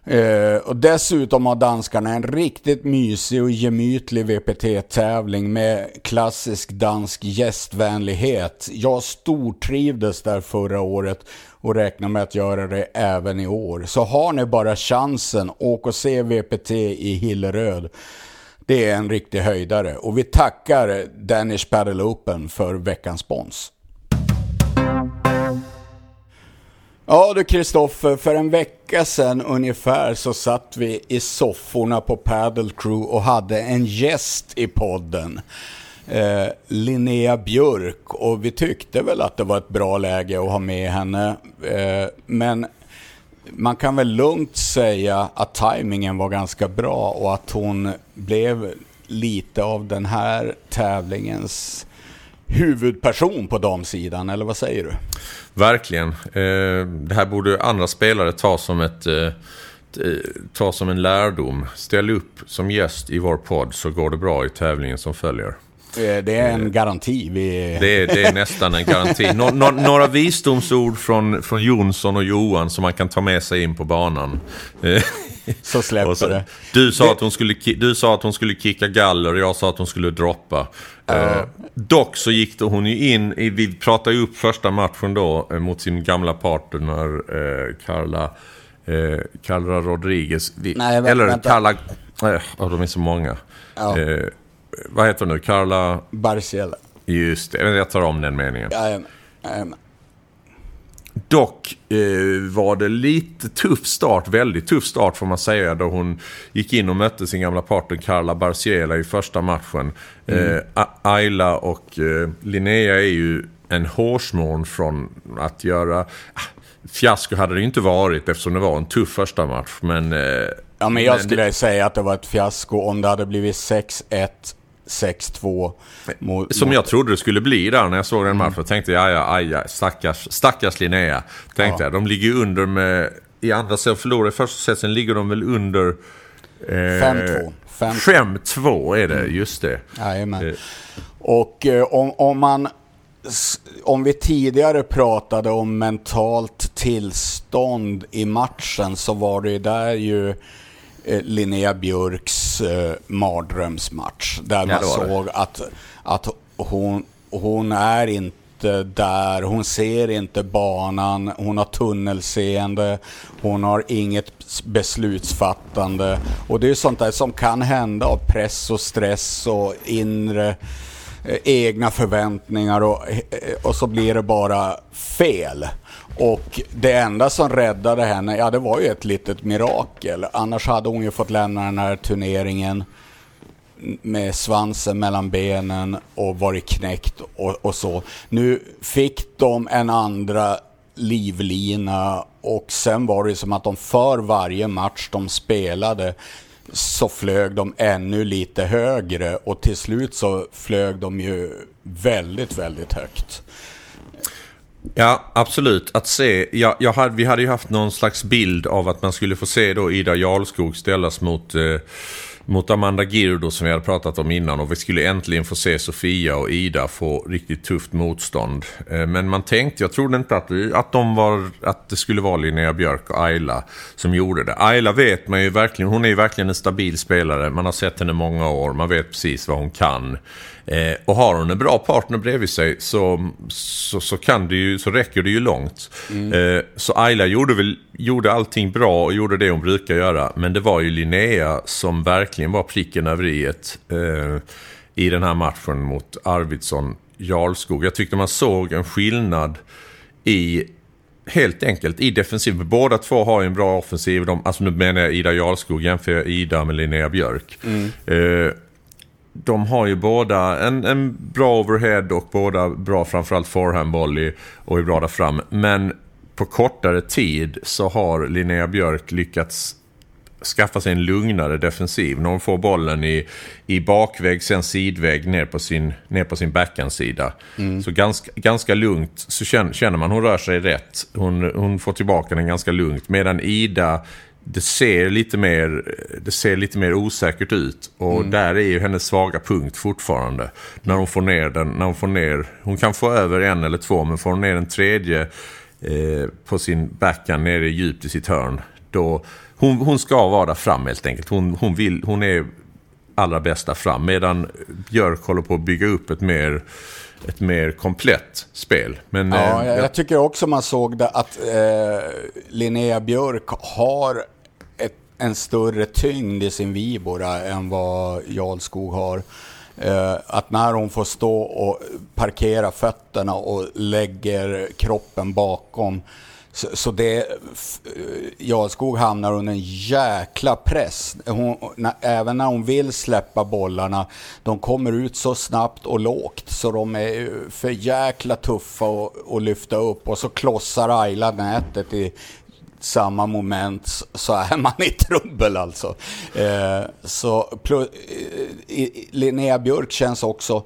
Uh, och dessutom har danskarna en riktigt mysig och gemytlig VPT-tävling med klassisk dansk gästvänlighet. Jag stortrivdes där förra året och räknar med att göra det även i år. Så har ni bara chansen, åk och se VPT i Hilleröd. Det är en riktig höjdare och vi tackar Danish Paddle Open för veckans spons. Ja du Kristoffer, för en vecka sedan ungefär så satt vi i sofforna på Paddle Crew och hade en gäst i podden. Eh, Linnea Björk och vi tyckte väl att det var ett bra läge att ha med henne. Eh, men man kan väl lugnt säga att tajmingen var ganska bra och att hon blev lite av den här tävlingens huvudperson på damsidan, eller vad säger du? Verkligen. Eh, det här borde andra spelare ta som ett eh, eh, ta som en lärdom. Ställ upp som gäst i vår podd så går det bra i tävlingen som följer. Eh, det är en garanti. Vi... Det, är, det är nästan en garanti. Nå, nå, några visdomsord från, från Jonsson och Johan som man kan ta med sig in på banan. Så släpper så, det. Du sa. Att hon skulle, du sa att hon skulle kicka galler och jag sa att hon skulle droppa. Uh. Eh, dock så gick det, hon ju in, i, vi pratade ju upp första matchen då eh, mot sin gamla partner eh, Carla, eh, Carla Rodriguez. Vi, Nej, vänta, eller vänta. Carla, eh, oh, de är så många. Ja. Eh, vad heter hon nu? Carla... Barciela. Just det, jag tar om den meningen. Jajamän. Jajamän. Dock eh, var det lite tuff start, väldigt tuff start får man säga, då hon gick in och mötte sin gamla partner Carla Barciela i första matchen. Mm. Eh, Ayla och eh, Linnea är ju en hårsmån från att göra... Ah, fiasko hade det inte varit eftersom det var en tuff första match, men... Eh, ja, men jag men skulle säga att det var ett fiasko om det hade blivit 6-1 6-2. Som jag trodde det skulle bli där när jag såg den matchen. Mm. Tänkte jag, ja, ja, stackars, stackars Linnea. Tänkte ja. jag, de ligger under med... I andra set förlorade i första set, sen ligger de väl under... 5-2. Eh, 5-2 är det, mm. just det. Jajamän. Eh. Och eh, om, om man om vi tidigare pratade om mentalt tillstånd i matchen så var det där ju Linnea Björks eh, mardrömsmatch. Där ja, man såg att, att hon, hon är inte där, hon ser inte banan, hon har tunnelseende, hon har inget beslutsfattande. Och det är sånt där som kan hända av press och stress och inre eh, Eh, egna förväntningar och, eh, och så blir det bara fel. Och det enda som räddade henne, ja det var ju ett litet mirakel. Annars hade hon ju fått lämna den här turneringen med svansen mellan benen och varit knäckt och, och så. Nu fick de en andra livlina och sen var det som att de för varje match de spelade så flög de ännu lite högre och till slut så flög de ju väldigt, väldigt högt. Ja, absolut. Att se, ja, jag hade, vi hade ju haft någon slags bild av att man skulle få se då Ida Jarlskog ställas mot eh, mot Amanda Girdo som vi hade pratat om innan och vi skulle äntligen få se Sofia och Ida få riktigt tufft motstånd. Eh, men man tänkte, jag trodde inte att, att, de var, att det skulle vara Linnea Björk och Ayla som gjorde det. Ayla vet man ju verkligen, hon är ju verkligen en stabil spelare. Man har sett henne många år, man vet precis vad hon kan. Eh, och har hon en bra partner bredvid sig så, så, så, kan det ju, så räcker det ju långt. Mm. Eh, så Ayla gjorde, väl, gjorde allting bra och gjorde det hon brukar göra. Men det var ju Linnea som verkligen var pricken över i eh, i den här matchen mot Arvidsson Jarlskog. Jag tyckte man såg en skillnad i helt enkelt i defensiv. Båda två har ju en bra offensiv. De, alltså nu menar jag Ida Jarlskog, jämför Ida med Linnea Björk. Mm. Eh, de har ju båda en, en bra overhead och båda bra framförallt forehandvolley och är bra där fram. Men på kortare tid så har Linnea Björk lyckats skaffa sig en lugnare defensiv. När hon får bollen i, i bakväg, sen sidväg ner på sin, ner på sin backhandsida. Mm. Så ganska, ganska lugnt så känner, känner man hon rör sig rätt. Hon, hon får tillbaka den ganska lugnt. Medan Ida det ser lite mer, det ser lite mer osäkert ut. Och mm. där är ju hennes svaga punkt fortfarande. När hon får ner den, när hon får ner, hon kan få över en eller två, men får hon ner en tredje eh, på sin backhand nere djupt i sitt hörn. Då, hon, hon ska vara där fram helt enkelt. Hon, hon, vill, hon är allra bästa fram. Medan Björk håller på att bygga upp ett mer ett mer komplett spel. Men, ja, eh, jag, jag, tycker också man såg det att eh, Linnea Björk har ett, en större tyngd i sin vibora än vad Jarlskog har. Eh, att när hon får stå och parkera fötterna och lägger kroppen bakom så, så det, eh, Jarlskog hamnar under en jäkla press. Hon, när, även när hon vill släppa bollarna, de kommer ut så snabbt och lågt så de är för jäkla tuffa att lyfta upp och så klossar Ayla nätet i samma moment så är man i trubbel alltså. Eh, så plus, eh, Linnea Björk känns också,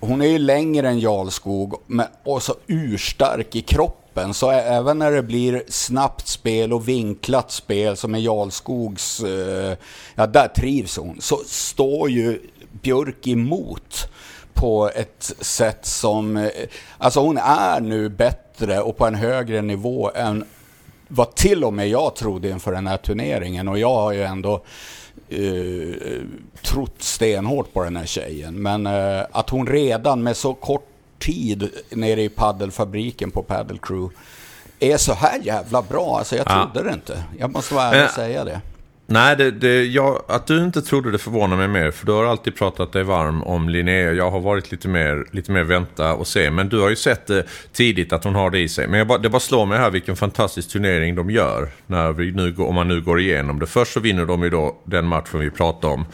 hon är ju längre än Jarlskog men, och så urstark i kroppen toppen. Så även när det blir snabbt spel och vinklat spel som är Jarlskogs, eh, ja där trivs hon, så står ju Björk emot på ett sätt som, eh, alltså hon är nu bättre och på en högre nivå än vad till och med jag trodde inför den här turneringen och jag har ju ändå eh, trott stenhårt på den här tjejen. Men eh, att hon redan med så kort tid nere i paddelfabriken på Paddle Crew är så här jävla bra. Alltså jag trodde ja. det inte. Jag måste vara ärlig och säga det. Nej, det, det, jag, att du inte trodde det förvånar mig mer. För du har alltid pratat dig varm om Linnea. Jag har varit lite mer, lite mer vänta och se. Men du har ju sett det tidigt att hon har det i sig. Men bara, det bara slår mig här vilken fantastisk turnering de gör. När vi nu, om man nu går igenom det. Först så vinner de ju då den matchen vi pratade om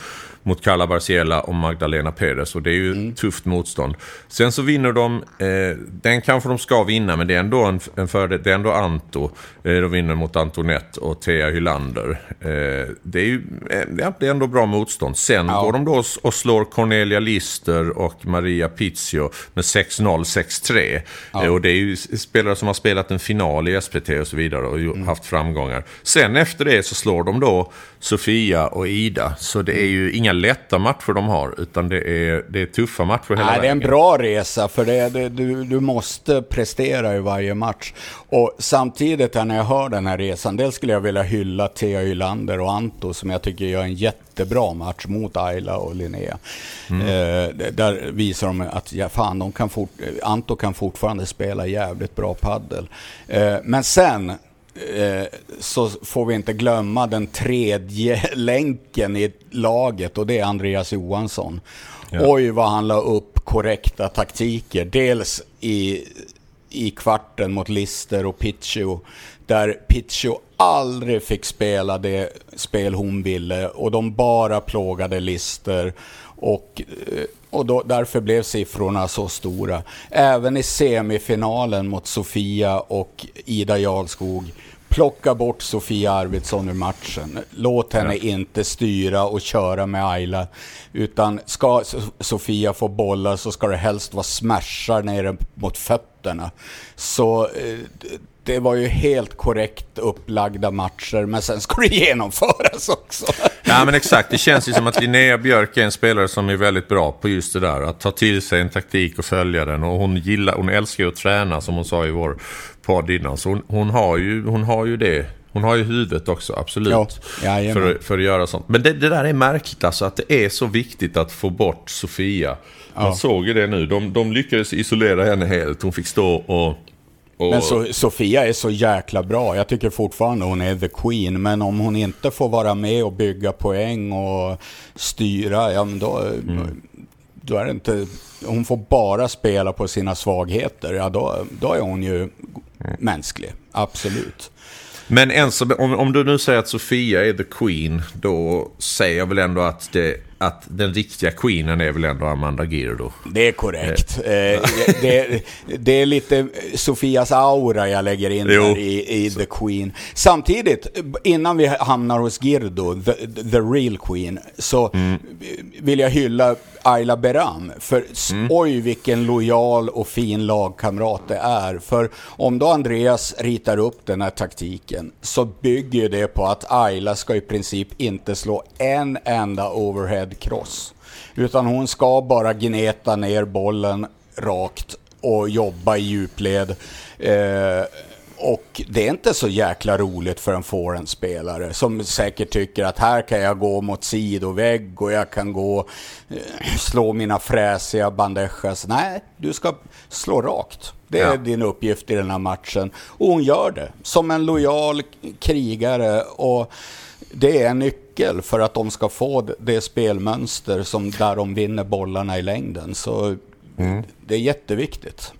mot Carla Barciela och Magdalena Perez. Och det är ju mm. tufft motstånd. Sen så vinner de, eh, den kanske de ska vinna, men det är ändå en, en fördel. Det är ändå Anto. Eh, de vinner mot Antonette och Thea Hylander. Eh, det, är ju, eh, det är ändå bra motstånd. Sen ja. går de då och slår Cornelia Lister och Maria Pizio med 6-0, 6-3. Ja. Eh, och det är ju spelare som har spelat en final i SPT och så vidare och mm. haft framgångar. Sen efter det så slår de då Sofia och Ida. Så det är ju inga lätta matcher de har, utan det är, det är tuffa matcher hela Nej, vägen. det är en bra resa, för det, det, du, du måste prestera i varje match. Och samtidigt när jag hör den här resan, dels skulle jag vilja hylla Thea Ylander och Anto, som jag tycker gör en jättebra match mot Ayla och Linnea. Mm. Eh, där visar de att ja, fan, de kan fort, Anto kan fortfarande spela jävligt bra paddel. Eh, men sen så får vi inte glömma den tredje länken i laget och det är Andreas Johansson. Ja. Oj vad han la upp korrekta taktiker. Dels i, i kvarten mot Lister och Pitcho. Där Pitcho aldrig fick spela det spel hon ville och de bara plågade Lister. Och, eh, och då, därför blev siffrorna så stora. Även i semifinalen mot Sofia och Ida Jarlskog plocka bort Sofia Arvidsson ur matchen. Låt henne ja. inte styra och köra med Ayla. Utan ska Sofia få bollar så ska det helst vara smashar nere mot fötterna. Så eh, det var ju helt korrekt upplagda matcher, men sen ska det genomföras också. Ja, men exakt. Det känns ju som att Linnea Björk är en spelare som är väldigt bra på just det där. Att ta till sig en taktik och följa den. Och hon, gillar, hon älskar ju att träna, som hon sa i vår podd innan. Så hon, hon, har, ju, hon har ju det. Hon har ju huvudet också, absolut. Ja, för, för att göra sånt. Men det, det, där är märkligt alltså, att det är så viktigt att få bort Sofia. Man ja. såg ju det nu. De, de lyckades isolera henne helt. Hon fick stå och och... Men so Sofia är så jäkla bra. Jag tycker fortfarande hon är the queen. Men om hon inte får vara med och bygga poäng och styra, ja men då, mm. då är det inte... Hon får bara spela på sina svagheter. Ja, då, då är hon ju mm. mänsklig. Absolut. Men ens, om, om du nu säger att Sofia är the queen, då säger jag väl ändå att det att den riktiga queenen är väl ändå Amanda Girdo. Det är korrekt. Eh. eh det, det, är lite Sofias aura jag lägger in där i, i The Queen. Samtidigt, innan vi hamnar hos Girdo, the, the real Queen, så mm. vill jag hylla Ayla Beram. För mm. oj vilken lojal och fin lagkamrat det är. För om då Andreas ritar upp den här taktiken så bygger det på att Ayla ska i princip inte slå en enda overhead cross. Utan hon ska bara gneta ner bollen rakt och jobba i djupled. Eh, och det är inte så jäkla roligt för en forehandspelare som säkert tycker att här kan jag gå mot sidovägg och jag kan gå eh, slå mina fräsiga bandejas. Nej, du ska slå rakt. Det är ja. din uppgift i den här matchen. Och hon gör det som en lojal krigare. Och det är en nyckel för att de ska få det spelmönster som där de vinner bollarna i längden. Så mm. det är jätteviktigt.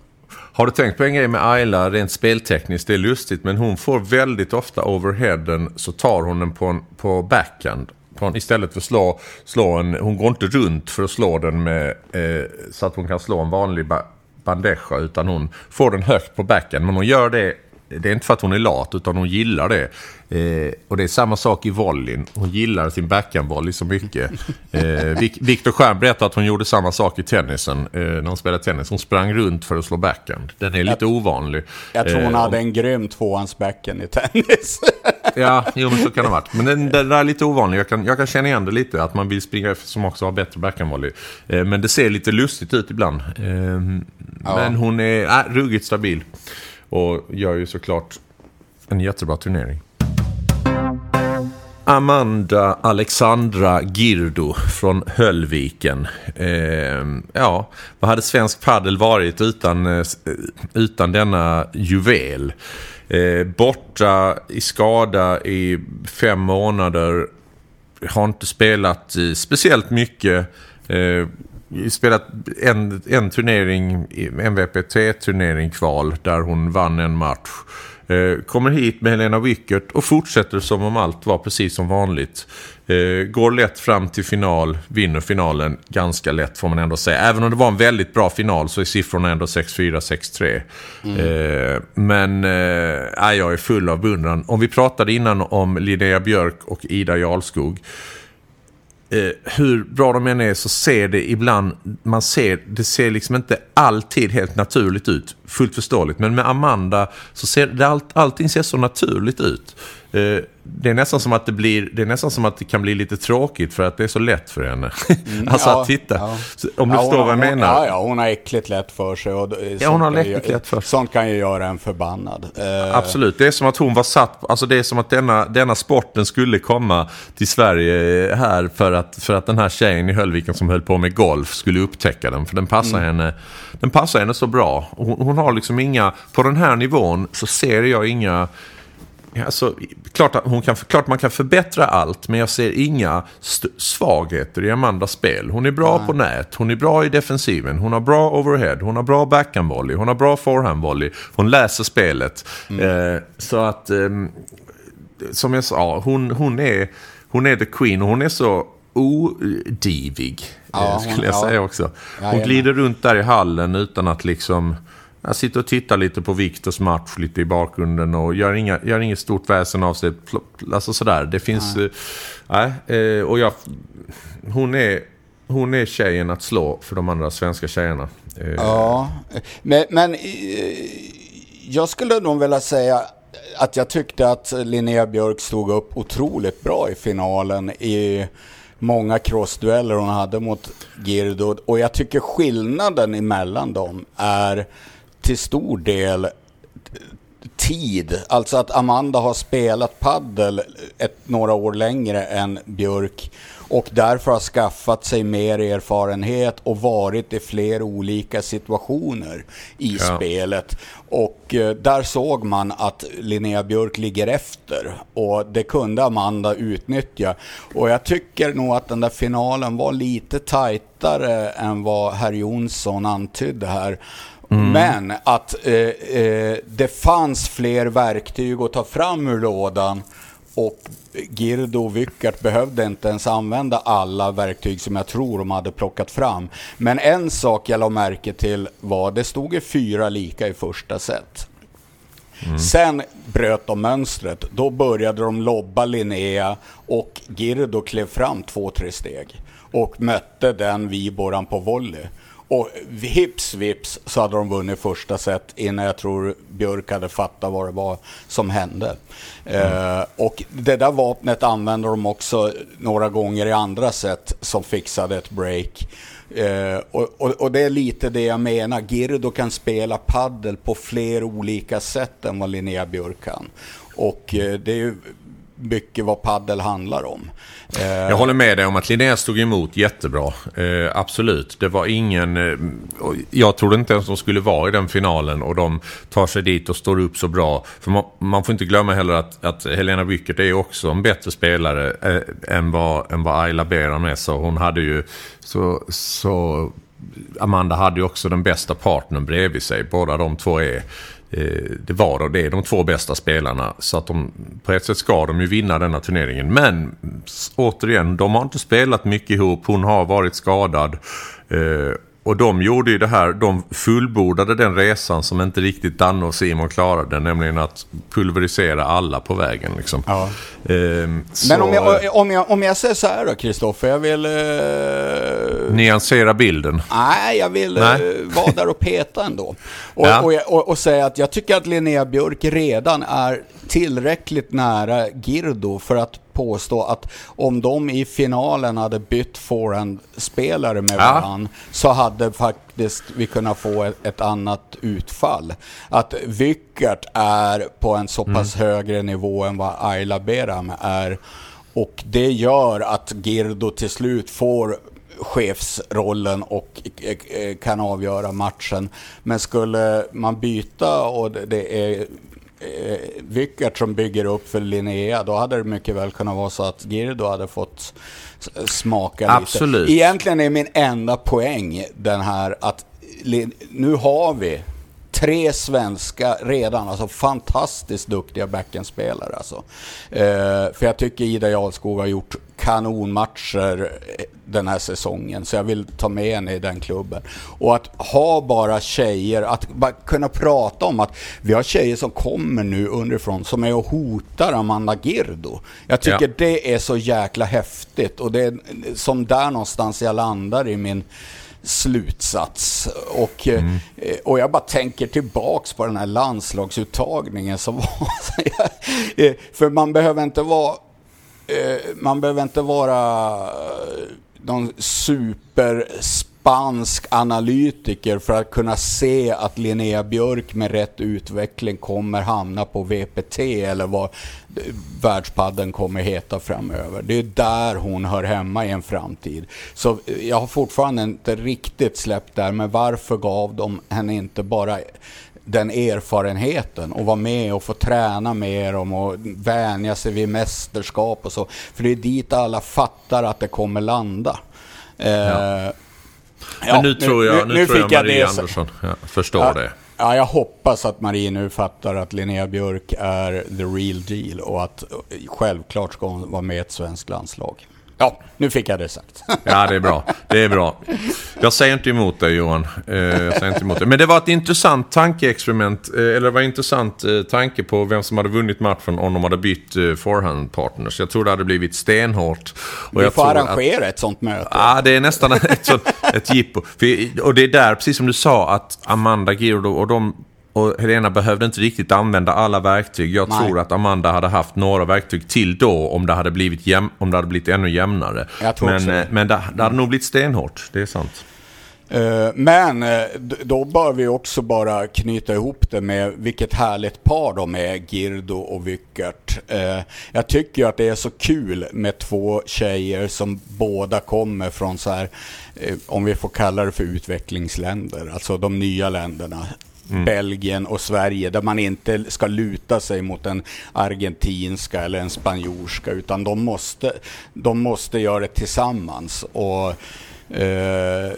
Har du tänkt på en grej med Ayla rent speltekniskt? Det är lustigt men hon får väldigt ofta overheaden så tar hon den på, en, på backhand. På istället för att slå, slå en, hon går inte runt för att slå den med, eh, så att hon kan slå en vanlig ba, bandeja utan hon får den högt på backhand. Men hon gör det det är inte för att hon är lat utan hon gillar det. Eh, och det är samma sak i volleyn. Hon gillar sin backhandvolley så mycket. Eh, Viktor Stjern berättade att hon gjorde samma sak i tennisen eh, när hon spelade tennis. Hon sprang runt för att slå backhand. Den är lite jag, ovanlig. Jag tror hon eh, hade en grym tvåhandsbackhand i tennis. ja, jo, men så kan det ha varit. Men den, den där är lite ovanlig. Jag kan, jag kan känna igen det lite. Att man vill springa som också har bättre backhandvolley. Eh, men det ser lite lustigt ut ibland. Eh, ja. Men hon är äh, ruggigt stabil. Och gör ju såklart en jättebra turnering. Amanda Alexandra Girdo från Höllviken. Eh, ja, vad hade svensk paddel varit utan, eh, utan denna juvel? Eh, borta i skada i fem månader. Har inte spelat eh, speciellt mycket. Eh, spelat en, en turnering, MVPT-turnering kval där hon vann en match. Eh, kommer hit med Helena Wickert och fortsätter som om allt var precis som vanligt. Eh, går lätt fram till final, vinner finalen ganska lätt får man ändå säga. Även om det var en väldigt bra final så är siffrorna ändå 6-4, 6-3. Mm. Eh, men eh, jag är full av beundran. Om vi pratade innan om Linnea Björk och Ida Jarlskog Eh, hur bra de än är så ser det ibland, man ser, det ser liksom inte alltid helt naturligt ut. Fullt förståeligt. Men med Amanda så ser det allt, allting ser så naturligt ut. Eh, det är nästan som att det blir, det är nästan som att det kan bli lite tråkigt för att det är så lätt för henne. Mm, alltså ja, att titta. Ja. Om du ja, förstår vad jag menar. Ja, ja, hon har äckligt lätt för sig. Och ja, hon har äckligt lätt för sig. Sånt kan ju göra en förbannad. Uh, Absolut, det är som att hon var satt, alltså det är som att denna, denna sporten skulle komma till Sverige här för att, för att den här tjejen i Höllviken som höll på med golf skulle upptäcka den. För den passar, mm. henne, den passar henne så bra. Hon, hon har liksom inga, på den här nivån så ser jag inga Alltså, klart, att hon kan, klart man kan förbättra allt, men jag ser inga svagheter i Amandas spel. Hon är bra Nej. på nät, hon är bra i defensiven, hon har bra overhead, hon har bra backhandvolley, hon har bra forehandvolley, hon läser spelet. Mm. Eh, så att, eh, som jag sa, hon, hon, är, hon är the queen och hon är så odivig, ja, eh, skulle jag ja. säga också. Hon glider runt där i hallen utan att liksom... Jag sitter och tittar lite på Viktors match lite i bakgrunden och gör, inga, gör inget stort väsen av sig. Alltså sådär. Det finns... Nej. Äh, och jag... Hon är, hon är tjejen att slå för de andra svenska tjejerna. Eh, ja, men, men jag skulle nog vilja säga att jag tyckte att Linnea Björk stod upp otroligt bra i finalen i många crossdueller hon hade mot Girdo. Och jag tycker skillnaden emellan dem är till stor del tid. Alltså att Amanda har spelat paddel ett, några år längre än Björk och därför har skaffat sig mer erfarenhet och varit i fler olika situationer i ja. spelet. Och eh, där såg man att Linnea Björk ligger efter och det kunde Amanda utnyttja. Och jag tycker nog att den där finalen var lite tajtare än vad herr Jonsson antydde här. Mm. Men att eh, eh, det fanns fler verktyg att ta fram ur lådan och Girdo och Wyckert behövde inte ens använda alla verktyg som jag tror de hade plockat fram. Men en sak jag la märke till var, det stod ju fyra lika i första set. Mm. Sen bröt de mönstret. Då började de lobba Linnea och Girdo klev fram två, tre steg och mötte den Viboran på volley. Och hips vips så hade de vunnit första set innan jag tror Björk hade fattat vad det var som hände. Mm. Uh, och det där vapnet använder de också några gånger i andra set som fixade ett break. Uh, och, och, och, det är lite det jag menar. Girdo kan spela paddel på fler olika sätt än vad Linnea Björk kan. Och uh, det är ju mycket vad paddel handlar om. Eh, jag håller med dig om att Linnea stod emot jättebra. Eh, absolut. Det var ingen... Eh, jag trodde inte ens de skulle vara i den finalen och de tar sig dit och står upp så bra. För man, man får inte glömma heller att, att Helena Wyckert är också en bättre spelare eh, än, vad, än vad Ayla Beran är. Så hon hade ju... Så, så Amanda hade ju också den bästa partnern bredvid sig. Båda de två är Eh, det var och det är de två bästa spelarna. Så att de, på ett sätt ska de ju vinna denna turneringen. Men återigen, de har inte spelat mycket ihop. Hon har varit skadad. Eh, Eh, och de gjorde ju det här, de fullbordade den resan som inte riktigt Danne och Simon klarade, nämligen att pulverisera alla på vägen. Liksom. Ja. Ehm, Men om jag, om, jag, om jag säger så här då, Kristoffer, jag vill... Eh... Nyansera bilden? Nej, jag vill Nej. Eh, vara där och peta ändå. Och, ja. och, och, och, säga att jag tycker att Linnea Björk redan är tillräckligt nära Girdo för att påstå att om de i finalen hade bytt forehand-spelare med ja. varandra så hade faktiskt vi kunnat få ett, ett annat utfall. Att Wyckert är på en så pass mm. högre nivå än vad Ayla Beram är. Och det gör att Girdo till slut får chefsrollen och kan avgöra matchen. Men skulle man byta och det är eh, Wyckert som bygger upp för Linnea, då hade det mycket väl kunnat vara så att Girdo hade fått smaka Absolut. lite. Egentligen är min enda poäng den här att nu har vi tre svenska redan, alltså fantastiskt duktiga backhandspelare alltså. Eh, för jag tycker Ida Jarlskog har gjort kanonmatcher den här säsongen. Så jag vill ta med henne i den klubben. Och att ha bara tjejer, att bara kunna prata om att vi har tjejer som kommer nu underifrån som är och hotar Amanda Girdo. Jag tycker ja. det är så jäkla häftigt och det är som där någonstans jag landar i min slutsats. Och, mm. och jag bara tänker tillbaks på den här landslagsuttagningen som var. För man behöver inte vara man behöver inte vara någon super spansk analytiker för att kunna se att Linnea Björk med rätt utveckling kommer hamna på VPT eller vad världspadden kommer heta framöver. Det är där hon hör hemma i en framtid. Så jag har fortfarande inte riktigt släppt där, men varför gav de henne inte bara den erfarenheten och vara med och få träna med dem och vänja sig vid mästerskap och så. För det är dit alla fattar att det kommer landa. Ja. Eh, men nu tror jag, nu, nu, nu tror jag Marie jag Andersson ja, förstår ja, det. Ja, jag hoppas att Marie nu fattar att Linnea Björk är the real deal och att självklart ska hon vara med i ett svenskt landslag. Ja, nu fick jag det sagt. Ja, det är bra. Det är bra. Jag säger inte emot dig Johan. Eh, jag säger inte emot dig. Men det var ett intressant tankeexperiment. Eh, eller det var en intressant eh, tanke på vem som hade vunnit matchen om de hade bytt forehand partners. Jag tror det hade blivit stenhårt. Och Vi får arrangera att, ett sånt möte. Ja, det är nästan ett, sånt, ett jippo. Och det är där, precis som du sa, att Amanda Girdo och de och Helena behövde inte riktigt använda alla verktyg. Jag Nej. tror att Amanda hade haft några verktyg till då om det hade blivit, jäm, om det hade blivit ännu jämnare. men eh, men det, det hade nog blivit stenhårt, det är sant. Eh, men eh, då bör vi också bara knyta ihop det med vilket härligt par de är, Girdo och Wyckert. Jag tycker att det är så kul med två tjejer som båda kommer från så här, om vi får kalla det för utvecklingsländer, alltså de nya länderna. Mm. Belgien och Sverige där man inte ska luta sig mot en argentinska eller en spanjorska utan de måste, de måste göra det tillsammans. Och Uh,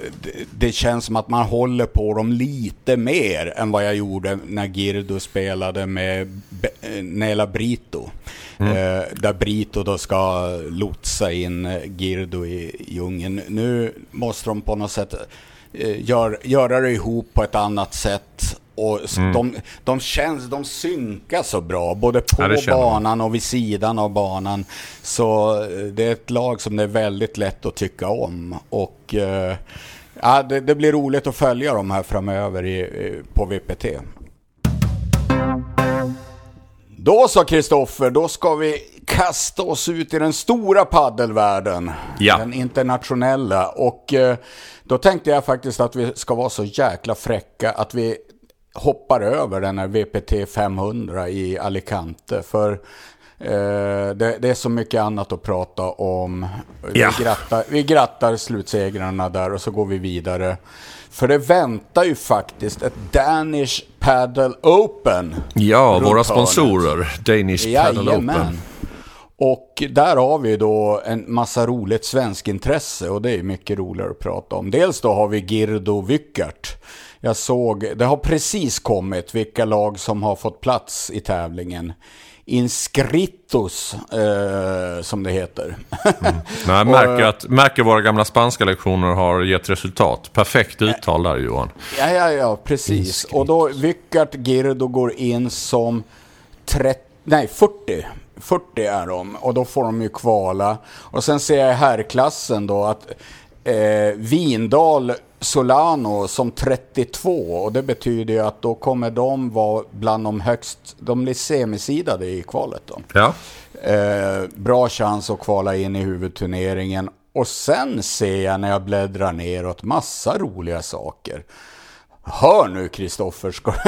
det, känns som att man håller på dem lite mer än vad jag gjorde när Girdo spelade med Be Nela Brito. Mm. Uh, där Brito då ska lotsa in Girdo i djungeln. Nu måste de på något sätt uh, gör, göra det ihop på ett annat sätt och mm. de, de, känns, de synkar så bra, både på ja, banan och vid sidan av banan. Så eh, det är ett lag som det är väldigt lätt att tycka om. Och eh, ja, det, det, blir roligt att följa dem här framöver i, på VPT. Då så Kristoffer, då ska vi kasta oss ut i den stora paddelvärlden. Ja. Den internationella. Och eh, då tänkte jag faktiskt att vi ska vara så jäkla fräcka att vi hoppar över den här VPT 500 i Alicante. För eh, det, det, är så mycket annat att prata om. Ja. Vi, grattar, vi grattar slutsegrarna där och så går vi vidare. För det väntar ju faktiskt ett Danish Paddle Open. Ja, våra sponsorer. Danish Paddle Open. Och där har vi då en massa roligt svensk intresse och det är mycket roligare att prata om. Dels då har vi Girdo Wyckert jag såg, det har precis kommit vilka lag som har fått plats i tävlingen. Inscritos, eh, som det heter. mm. jag märker, att, märker våra gamla spanska lektioner har gett resultat. Perfekt uttal där Johan. Ja, ja, ja, precis. Inscritos. Och då Vyckart Girdo går in som 30, nej, 40. 40 är de och då får de ju kvala. Och sen ser jag i herrklassen då att eh, Vindal Solano som 32 och det betyder ju att då kommer de vara bland de högst, de blir semisidade i kvalet då. Ja. Eh, bra chans att kvala in i huvudturneringen och sen ser jag när jag bläddrar neråt massa roliga saker. Hör nu Kristoffer.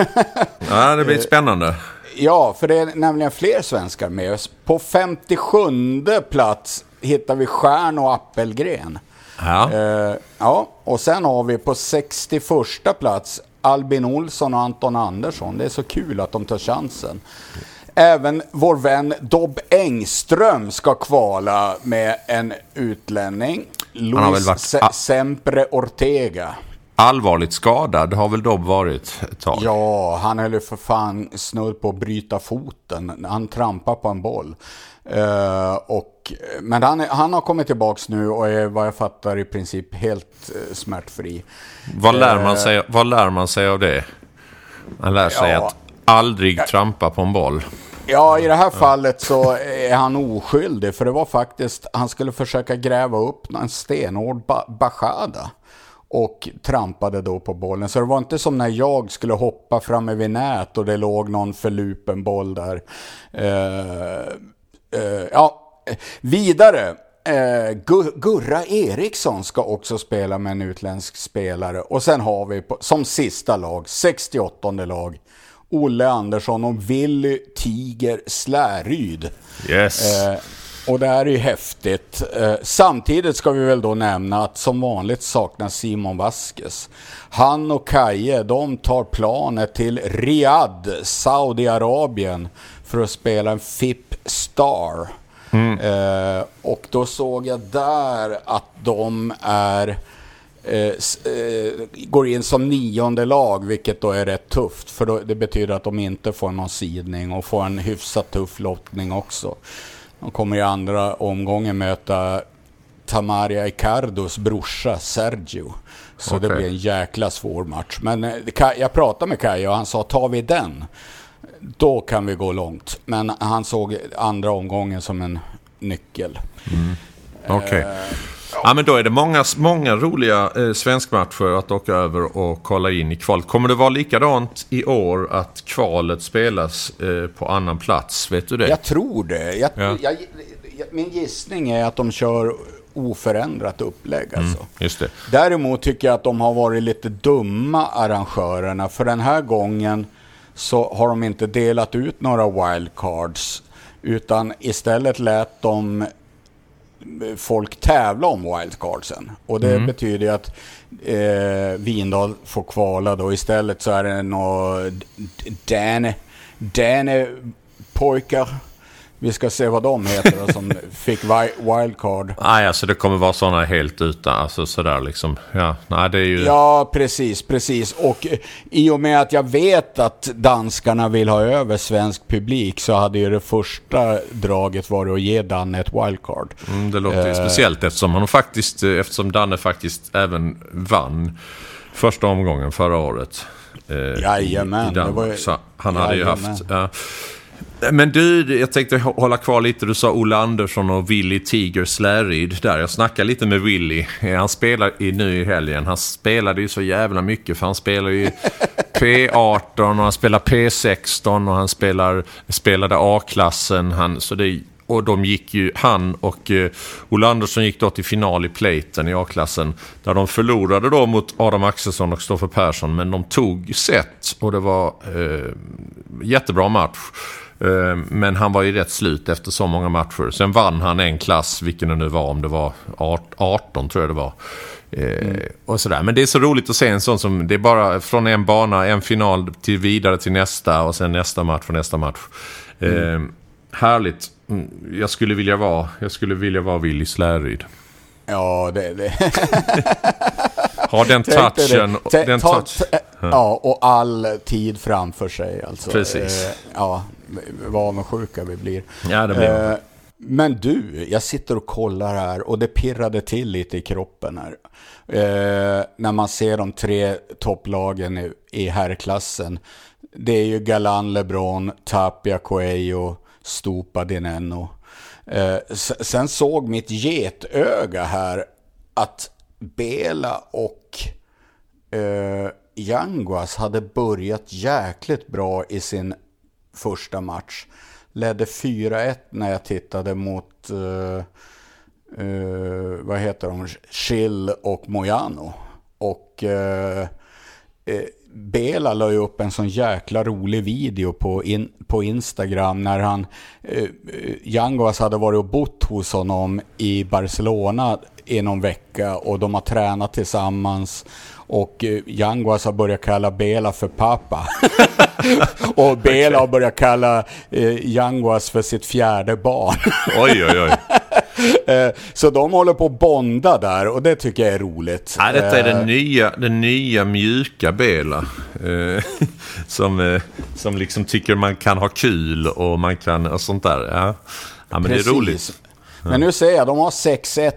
Ja, det blir spännande. Ja, för det är nämligen fler svenskar med oss. På 57 plats hittar vi Stjärn och Appelgren. Ja. Eh, ja, och sen har vi på 61 plats Albin Olsson och Anton Andersson. Det är så kul att de tar chansen. Även vår vän Dobb Engström ska kvala med en utlänning. Luis varit... Sempre Ortega. Allvarligt skadad har väl Dobb varit ett tag? Ja, han höll ju för fan snudd på att bryta foten. Han trampar på en boll. Uh, och, men han, han har kommit tillbaka nu och är vad jag fattar i princip helt uh, smärtfri. Vad lär, man eh, sig, vad lär man sig av det? Man lär sig ja, att aldrig ja, trampa på en boll. Ja, i det här fallet så är han oskyldig. För det var faktiskt, han skulle försöka gräva upp en stenhård ba Bachada. och trampade då på bollen. Så det var inte som när jag skulle hoppa framme vid nät och det låg någon förlupen boll där. Uh, uh, ja, vidare. Eh, Gurra Eriksson ska också spela med en utländsk spelare. Och sen har vi på, som sista lag, 68 lag, Olle Andersson och Willy Tiger Släryd. Yes. Eh, och det här är ju häftigt. Eh, samtidigt ska vi väl då nämna att som vanligt saknas Simon Vasquez. Han och Kaje, de tar planet till Riyadh, Saudiarabien, för att spela en FIP Star. Mm. Eh, och då såg jag där att de är eh, eh, går in som nionde lag, vilket då är rätt tufft. För då, det betyder att de inte får någon sidning och får en hyfsat tuff lottning också. De kommer i andra omgången möta Tamaria Icardos brorsa Sergio. Så okay. det blir en jäkla svår match. Men eh, jag pratade med Kaj och han sa, tar vi den, då kan vi gå långt. Men han såg andra omgången som en nyckel. Mm. Okej. Okay. Uh, Ja, men då är det många, många roliga eh, svenskmatcher att åka över och kolla in i kvalet. Kommer det vara likadant i år att kvalet spelas eh, på annan plats? Vet du det? Jag tror det. Jag, ja. jag, jag, min gissning är att de kör oförändrat upplägg. Mm, alltså. Mm, just det. Däremot tycker jag att de har varit lite dumma arrangörerna. För den här gången så har de inte delat ut några wildcards. Utan istället lät de folk tävla om wildcardsen. Och det mm. betyder att eh, Vindal får kvala då. Istället så är det några Dane, Dane pojkar vi ska se vad de heter som fick wildcard. Nej, alltså det kommer vara sådana helt utan, alltså sådär liksom. Ja, nej, det är ju... Ja, precis, precis. Och i och med att jag vet att danskarna vill ha över svensk publik så hade ju det första draget varit att ge Danne ett wildcard. Mm, det låter ju uh, speciellt eftersom han faktiskt, eftersom Danne faktiskt även vann första omgången förra året. Eh, Jajamän. I, Danmark. Ju, så han hade ju haft... Ja. Men du, jag tänkte hålla kvar lite. Du sa Olle Andersson och Willy Tiger Släryd där. Jag snackade lite med Willy. Han spelar i, nu i helgen. Han spelade ju så jävla mycket för han spelar ju P18 och han spelar P16 och han spelar, spelade A-klassen. Han, så det, och de gick ju, han och eh, Olle Andersson gick då till final i Platen i A-klassen. Där de förlorade då mot Adam Axelsson och Stoffer Persson. Men de tog set och det var eh, jättebra match. Eh, men han var ju rätt slut efter så många matcher. Sen vann han en klass, vilken det nu var, om det var 18 tror jag det var. Eh, mm. Och sådär. Men det är så roligt att se en sån som, det är bara från en bana, en final till vidare till nästa och sen nästa match och nästa match. Mm. Eh, härligt. Mm, jag skulle vilja vara, jag skulle vilja vara Willy Släryd. Ja, det... det. Har den touchen. Den touch. Ja, och all tid framför sig. Alltså. Precis. ja, vad avundsjuka vi blir. Ja, det blir eh, Men du, jag sitter och kollar här och det pirrade till lite i kroppen här. Eh, när man ser de tre topplagen i, i herrklassen. Det är ju Galan, LeBron, Tapia, Coelho, Stupa, Dineno. Eh, sen såg mitt getöga här att Bela och eh, Yanguas hade börjat jäkligt bra i sin första match. Ledde 4-1 när jag tittade mot, uh, uh, vad heter de, Schill och Mojano. Och uh, Bela la ju upp en sån jäkla rolig video på, in, på Instagram när han, eh, Yanguas hade varit och bott hos honom i Barcelona i någon vecka och de har tränat tillsammans och Yanguas har börjat kalla Bela för pappa. och Bela har börjat kalla eh, Yanguas för sitt fjärde barn. oj, oj, oj. Eh, så de håller på att bonda där och det tycker jag är roligt. Ja, detta är den eh, nya, den nya mjuka Bela. som, som liksom tycker man kan ha kul och man kan och sånt där. Ja, ja men Precis. det är roligt. Men nu ser jag, de har 6-1,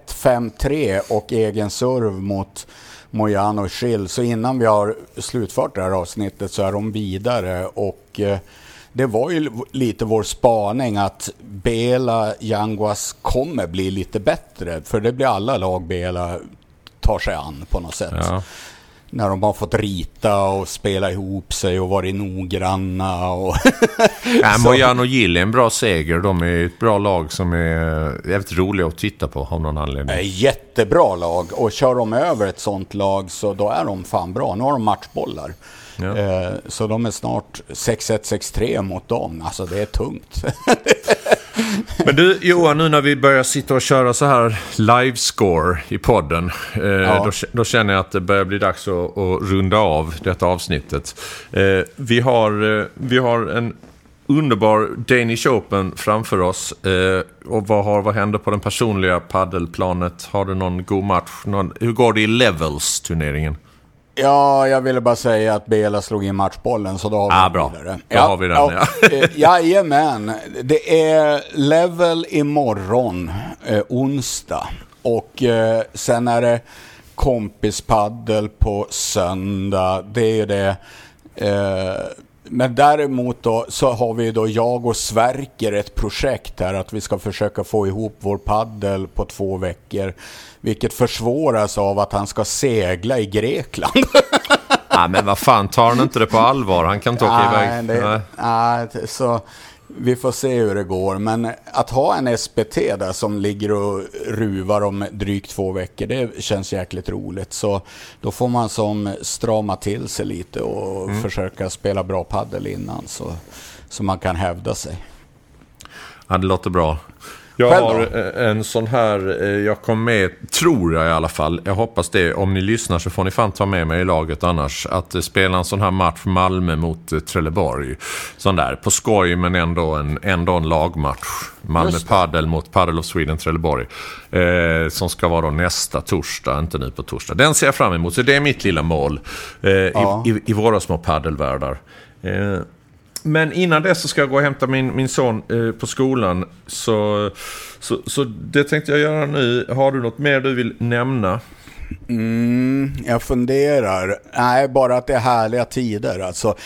5-3 och egen serve mot Mojano och Schill. Så innan vi har slutfört det här avsnittet så är de vidare. Och eh, det var ju lite vår spaning att Bela Yanguas kommer bli lite bättre. För det blir alla lag Bela tar sig an på något sätt. Ja. När de har fått rita och spela ihop sig och varit noggranna. Och Ja, Mojano Gill är en bra seger. De är ett bra lag som är jävligt roliga att titta på av någon anledning. Jättebra lag och kör de över ett sånt lag så då är de fan bra. Nu har de matchbollar. Ja. Eh, Så de är snart 6-1, 6-3 mot dem. Alltså det är tungt. Men du Johan, nu när vi börjar sitta och köra så här livescore i podden. Eh, då, då känner jag att det börjar bli dags att, att runda av detta avsnittet. Eh, vi, har, eh, vi har en underbar Danish Open framför oss. Eh, och vad, har, vad händer på den personliga paddelplanet? Har du någon god match? Någon, hur går det i Levels-turneringen? Ja, jag ville bara säga att Bela slog in matchbollen så då har vi Ah, bra. vidare. Då har vi den, ja. eh, Jajamän, det är level imorgon, eh, onsdag. Och eh, sen är det kompispaddel på söndag. Det är det. Eh, men däremot då så har vi då jag och Sverker ett projekt här att vi ska försöka få ihop vår paddel på två veckor. Vilket försvåras av att han ska segla i Grekland. Ja, men vad fan, tar han inte det på allvar? Han kan inte åka Nej, iväg. det, Nej. nej, så vi får se hur det går. Men att ha en SPT där som ligger och ruvar om drygt två veckor, det känns jäkligt roligt. Så då får man som strama till sig lite och Mm. försöka spela bra paddel innan så, så man kan hävda sig. Ja, det låter bra. Jag har eh, en sån här, eh, jag kom med, tror jag i alla fall. Jag hoppas det. Om ni lyssnar så får ni fan ta med mig i laget annars. Att eh, spela en sån här match Malmö mot Trelleborg. Sån där, på skoj men ändå en, ändå en lagmatch. Malmö. Padel mot Padel of Sweden Trelleborg. Eh, som ska vara då nästa torsdag, inte nu på torsdag. Den ser jag fram emot. Så det är mitt lilla mål eh, Ja. i, i, i våra små paddelvärldar. Eh, men innan det så ska jag gå och hämta min, min son eh, på skolan. Så, så, så det tänkte jag göra nu. Har du något mer du vill nämna? Mm, jag funderar. Nej, bara att det är härliga tider. Alltså,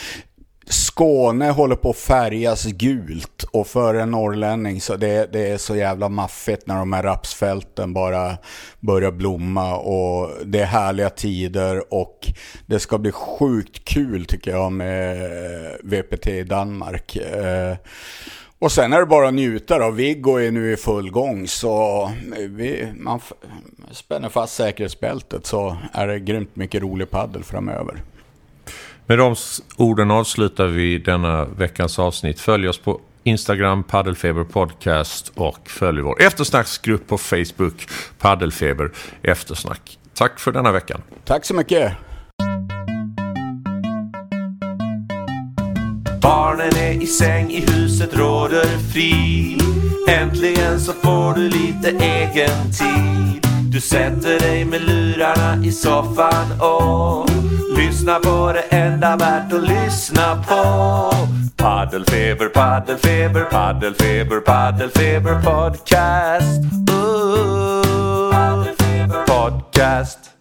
Skåne håller på att färgas gult och för en norrlänning så det, det är så jävla maffigt när de här rapsfälten bara börjar blomma och det är härliga tider och det ska bli sjukt kul tycker jag med VPT i Danmark. Eh, och sen är det bara att njuta då. Viggo är nu i full gång så vi, man spänner fast säkerhetsbältet så är det grymt mycket rolig paddel framöver. Med de orden avslutar vi denna veckans avsnitt. Följ oss på Instagram, Paddelfeber Podcast och följ vår eftersnacksgrupp på Facebook, Paddelfeber Eftersnack. Tack för denna veckan. Tack så mycket! Barnen är i säng, i huset råder frid Äntligen så får du lite egen tid du sätter dig med lurarna i soffan och Lyssnar på det enda värt att lyssna på. Paddelfeber, paddelfeber, paddelfeber, paddelfeber podcast. Uh. Ooh, Podcast.